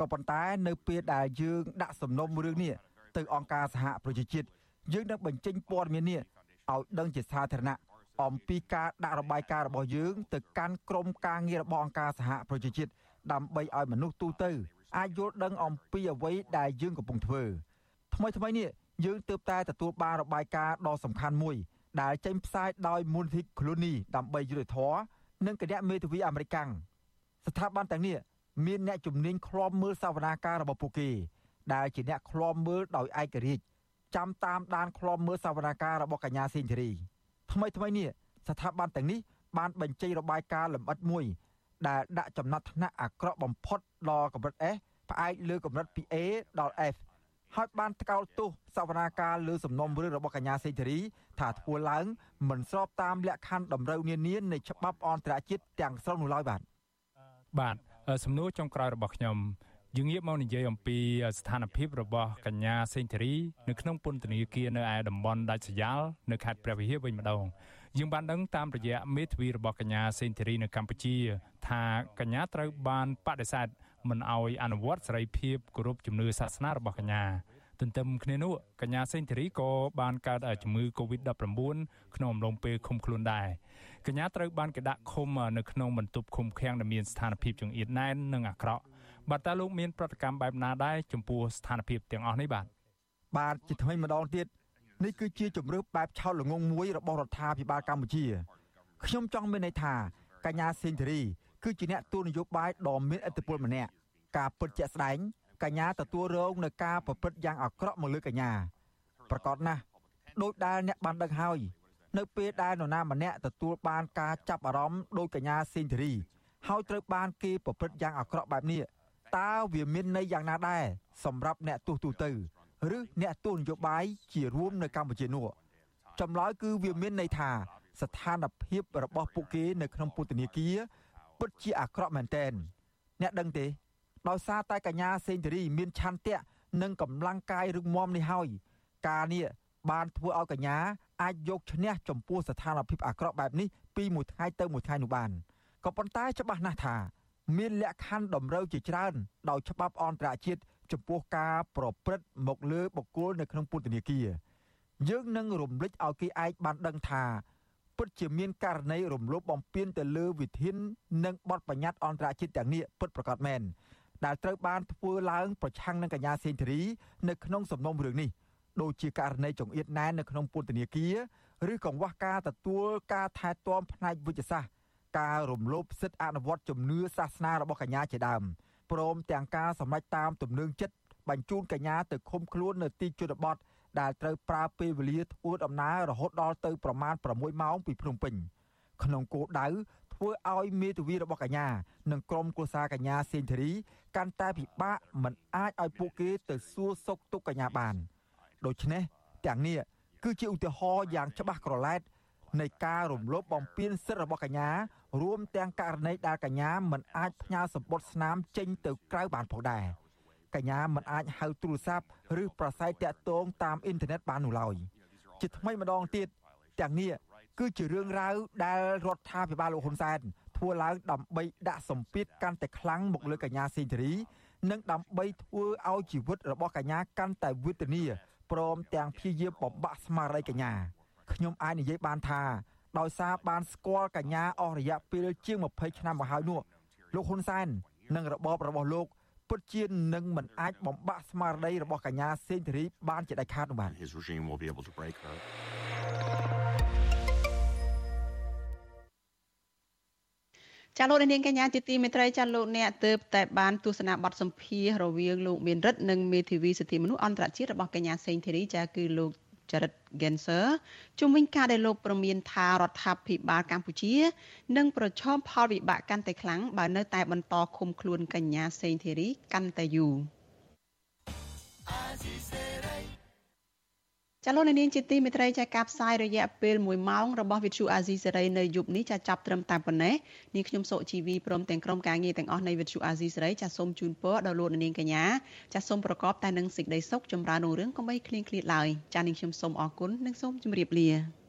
Speaker 21: ក៏ប៉ុន្តែនៅពេលដែលយើងដាក់សំណុំរឿងនេះទៅអង្គការសហប្រជាជាតិយើងនឹងបញ្ចេញព័ត៌មាននេះឲ្យដឹងជាសាធារណៈ អំពីការដាក់របាយការណ៍របស់យើង ទៅកាន់ក្រុមការងាររបស់អង្គការសហប្រជាជាតិដើម្បីឲ្យមនុស្សទូទៅអាចយល់ដឹងអំពីអ្វីដែលយើងកំពុងធ្វើថ្មីថ្មីនេះយើងទើបតែទទួលបានរបាយការណ៍ដ៏សំខាន់មួយ ដែលចេញផ្សាយដោយមូលនិធិ Clooney ដើម្បីយុត្តិធម៌និងគណៈមេធាវីអាមេរិកស្ថាប័នទាំងនេះមានអ្នកជំនាញឃ្លាំមើលសវនាការរបស់ពួកគេដែលជាអ្នកឃ្លាំមើលដោយឯករាជ្យចាំតាមដានឃ្លាំមើលសវនាការរបស់កញ្ញាសេងធីរី ថ្មីថ្មីនេះស្ថាប័នទាំងនេះបានបញ្ចេញរបាយការណ៍លម្អិតមួយដែលដាក់ចំណាត់ថ្នាក់អាក្រក់បំផុតដល់កម្រិត S ផ្អែកលើកម្រិតពី A ដល់ F ហើយបានថ្កោលទោសសវនាការលើសំណុំរឿងរបស់កញ្ញាសេងធារីថាធ្វើឡើងមិនស្របតាមលក្ខខណ្ឌតម្រូវនានានៃច្បាប់អន្តរជាតិទាំងស្រុងនោះឡើយបាទ
Speaker 2: បាទសំណួរចុងក្រោយរបស់ខ្ញុំ យើងងាកមកនិយាយអំពីស្ថានភាពរបស់កញ្ញាសេងធារីនៅក្នុងពន្ធនាគារនៅឯតំបន់ដាច់ស្រយាលនៅខេត្តព្រះវិហារវិញម្ដងយើងបានដឹងតាមរយៈមេធាវីរបស់កញ្ញាសេងធីរីនៅកម្ពុជា ថាកញ្ញាត្រូវបានបដិសេធមិនអោយអនុវត្តសេរីភាពគោរពជំនឿសាសនារបស់កញ្ញាទន្ទឹមគ្នានោះកញ្ញាសេងធីរីក៏បានកើតជំងឺ Covid-19 ក្នុងអំឡុងពេលឃុំខ្លួនដែរកញ្ញាត្រូវបានគេដាក់ឃុំនៅក្នុងបន្ទប់ឃុំឃាំងដែលមានស្ថានភាពចង្អៀតណែននិងអាក្រក់ បាទតើលោកមានប្រតិកម្មបែបណាដែរចំពោះស្ថានភាពទាំងអស់នេះបាទ
Speaker 21: បាទជាថ្មីម្ដងទៀតនេះគឺជាជំរឿបែបឆោតល្ងងមួយរបស់រដ្ឋាភិបាលកម្ពុជាខ្ញុំចង់មានន័យថាកញ្ញាសេងធារីគឺជាអ្នកទូនយោបាយដ៏មានឥទ្ធិពលម្នាក់ការពិតជាក់ស្ដែងកញ្ញាទទួលរងនឹងការប្រព្រឹត្តយ៉ាងអាក្រក់មកលើកញ្ញាប្រកបណាស់ដោយដែលអ្នកបានដឹងហើយនៅពេលដែលនរណាម្នាក់ទទួលបានការចាប់អារម្មណ៍ដោយកញ្ញាសេងធារីហើយត្រូវបានគេប្រព្រឹត្តយ៉ាងអាក្រក់បែបនេះ តើវាមានន័យយ៉ាងណាដែរសម្រាប់អ្នកទោសទូទៅឬអ្នកទស្សនយោបាយជារួមនៅកម្ពុជានោះចម្លើយគឺវាមានន័យថា ស្ថានភាពរបស់ពួកគេនៅក្នុងពន្ធនាគារពិតជាអាក្រក់មែនទែនអ្នកដឹងទេដោយសារតែកញ្ញាសេងធារីមានឆន្ទៈនិងកម្លាំងកាយរឹងមាំនេះហើយការនេះបានធ្វើឲ្យកញ្ញាអាចយកឈ្នះចំពោះស្ថានភាពអាក្រក់បែបនេះពីមួយថ្ងៃទៅមួយថ្ងៃនោះបានក៏ប៉ុន្តែច្បាស់ណាស់ថា មានលក្ខខណ្ឌតម្រូវជាច្រើន ដោយច្បាប់អន្តរជាតិចំពោះការប្រព្រឹត្តមកលើបុគ្គលនៅក្នុងពន្ធនាគារយើងនឹងរំលឹកឲ្យគេឯងបានដឹងថាពិតជាមានករណីរំលោភបំពានទៅលើវិធាននិងបទបញ្ញត្តិអន្តរជាតិទាំងនេះពិតប្រាកដមែនដែលត្រូវបានធ្វើឡើងប្រឆាំងនឹងកញ្ញាសេនធរី នៅក្នុងសំណុំរឿងនេះដូចជាករណីចង្អៀតណែននៅក្នុងពន្ធនាគារឬកង្វះការទទួលការថែទាំផ្នែកវិទ្យាសាស្ត្រ ការរំលោភសិទ្ធិអនុវត្តជំនឿសាសនារបស់កញ្ញាជាដើមព្រមទាំងការសម្រេចតាមទំនឹងចិត្តបញ្ជូនកញ្ញាទៅឃុំខ្លួននៅទីជនបទដែលត្រូវប្រើពេលវេលាធ្វើដំណើររហូតដល់ទៅប្រមាណ6ម៉ោងពីភ្នំពេញក្នុងគោលដៅធ្វើឲ្យមេធាវីរបស់កញ្ញានិងក្រុមគូសាកញ្ញាសេងធារីកាន់តែពិបាកមិនអាចឲ្យពួកគេទៅសួរសុខទុក្ខកញ្ញាបានដូច្នេះទាំងនេះគឺជាឧទាហរណ៍យ៉ាងច្បាស់ក្រឡែត នៃការរំលោភបំពានសិទ្ធិរបស់កញ្ញារួមទាំងករណីដែលកញ្ញាមិនអាចផ្ញើសម្បត្តិស្នាមចេញទៅក្រៅបានផងដែរកញ្ញាមិនអាចហៅទូរស័ព្ទឬប្រស័យតាក់ទងតាមអ៊ីនធឺណិតបាននោះឡើយជាថ្មីម្ដងទៀតទាំងនេះគឺជារឿងរ៉ាវដែលរដ្ឋាភិបាលលោកហ៊ុនសែនធ្វើឡើងដើម្បីដាក់សម្ពាធកាន់តែខ្លាំងមកលើកញ្ញាសេងធារីនិងដើម្បីធ្វើឲ្យជីវិតរបស់កញ្ញាកាន់តែវេទនាព្រមទាំងព្យាយាមបំបាក់ស្មារតីកញ្ញា ខ្ញុំអាចនិយាយបានថាដោយសារបានស្គាល់កញ្ញាអស់រយៈពេលជាង20ឆ្នាំមកហើយនោះលោកហ៊ុនសែននិងរបបរបស់លោកពិតជានឹងមិនអាចបំបាក់ស្មារតីរបស់កញ្ញាសេងធារីបានជាដាច់ខាតនោះបាទ
Speaker 4: ចាលោកនាងកញ្ញាជាទីមេត្រីចាលោកអ្នកទៅតែបានទស្សនាបទសម្ភាសរវាងលោកមានរិទ្ធនិងមេធាវីសិទ្ធិមនុស្សអន្តរជាតិរបស់កញ្ញាសេងធីរីចាគឺលោក ចរិត Genser ជំវិញការដែលលោកប្រមានថារដ្ឋាភិបាលកម្ពុជានឹងប្រឈមផលវិបាកកាន់តែខ្លាំងបើនៅតែបន្តឃុំខ្លួនកញ្ញាសេងធីរីកាន់តែយូរ ចាលោកនាងជាទីមេត្រីចាការផ្សាយរយៈពេល1ម៉ោងរបស់វិទ្យុអាស៊ីសេរីនៅយប់នេះចាចាប់ត្រឹមតែប៉ុណ្ណេះនាងខ្ញុំសុជីវីព្រមទាំងក្រុមការងារទាំងអស់នៃវិទ្យុអាស៊ីសេរីចាសូមជូនពរដល់លោកនាងកញ្ញាចាសូមប្រកបតែនឹងសេចក្តីសុខចម្រើនរុងរឿងកុំបីឃ្លៀងឃ្លាតឡើយចានាងខ្ញុំសូមអរគុណនិងសូមជម្រាបលា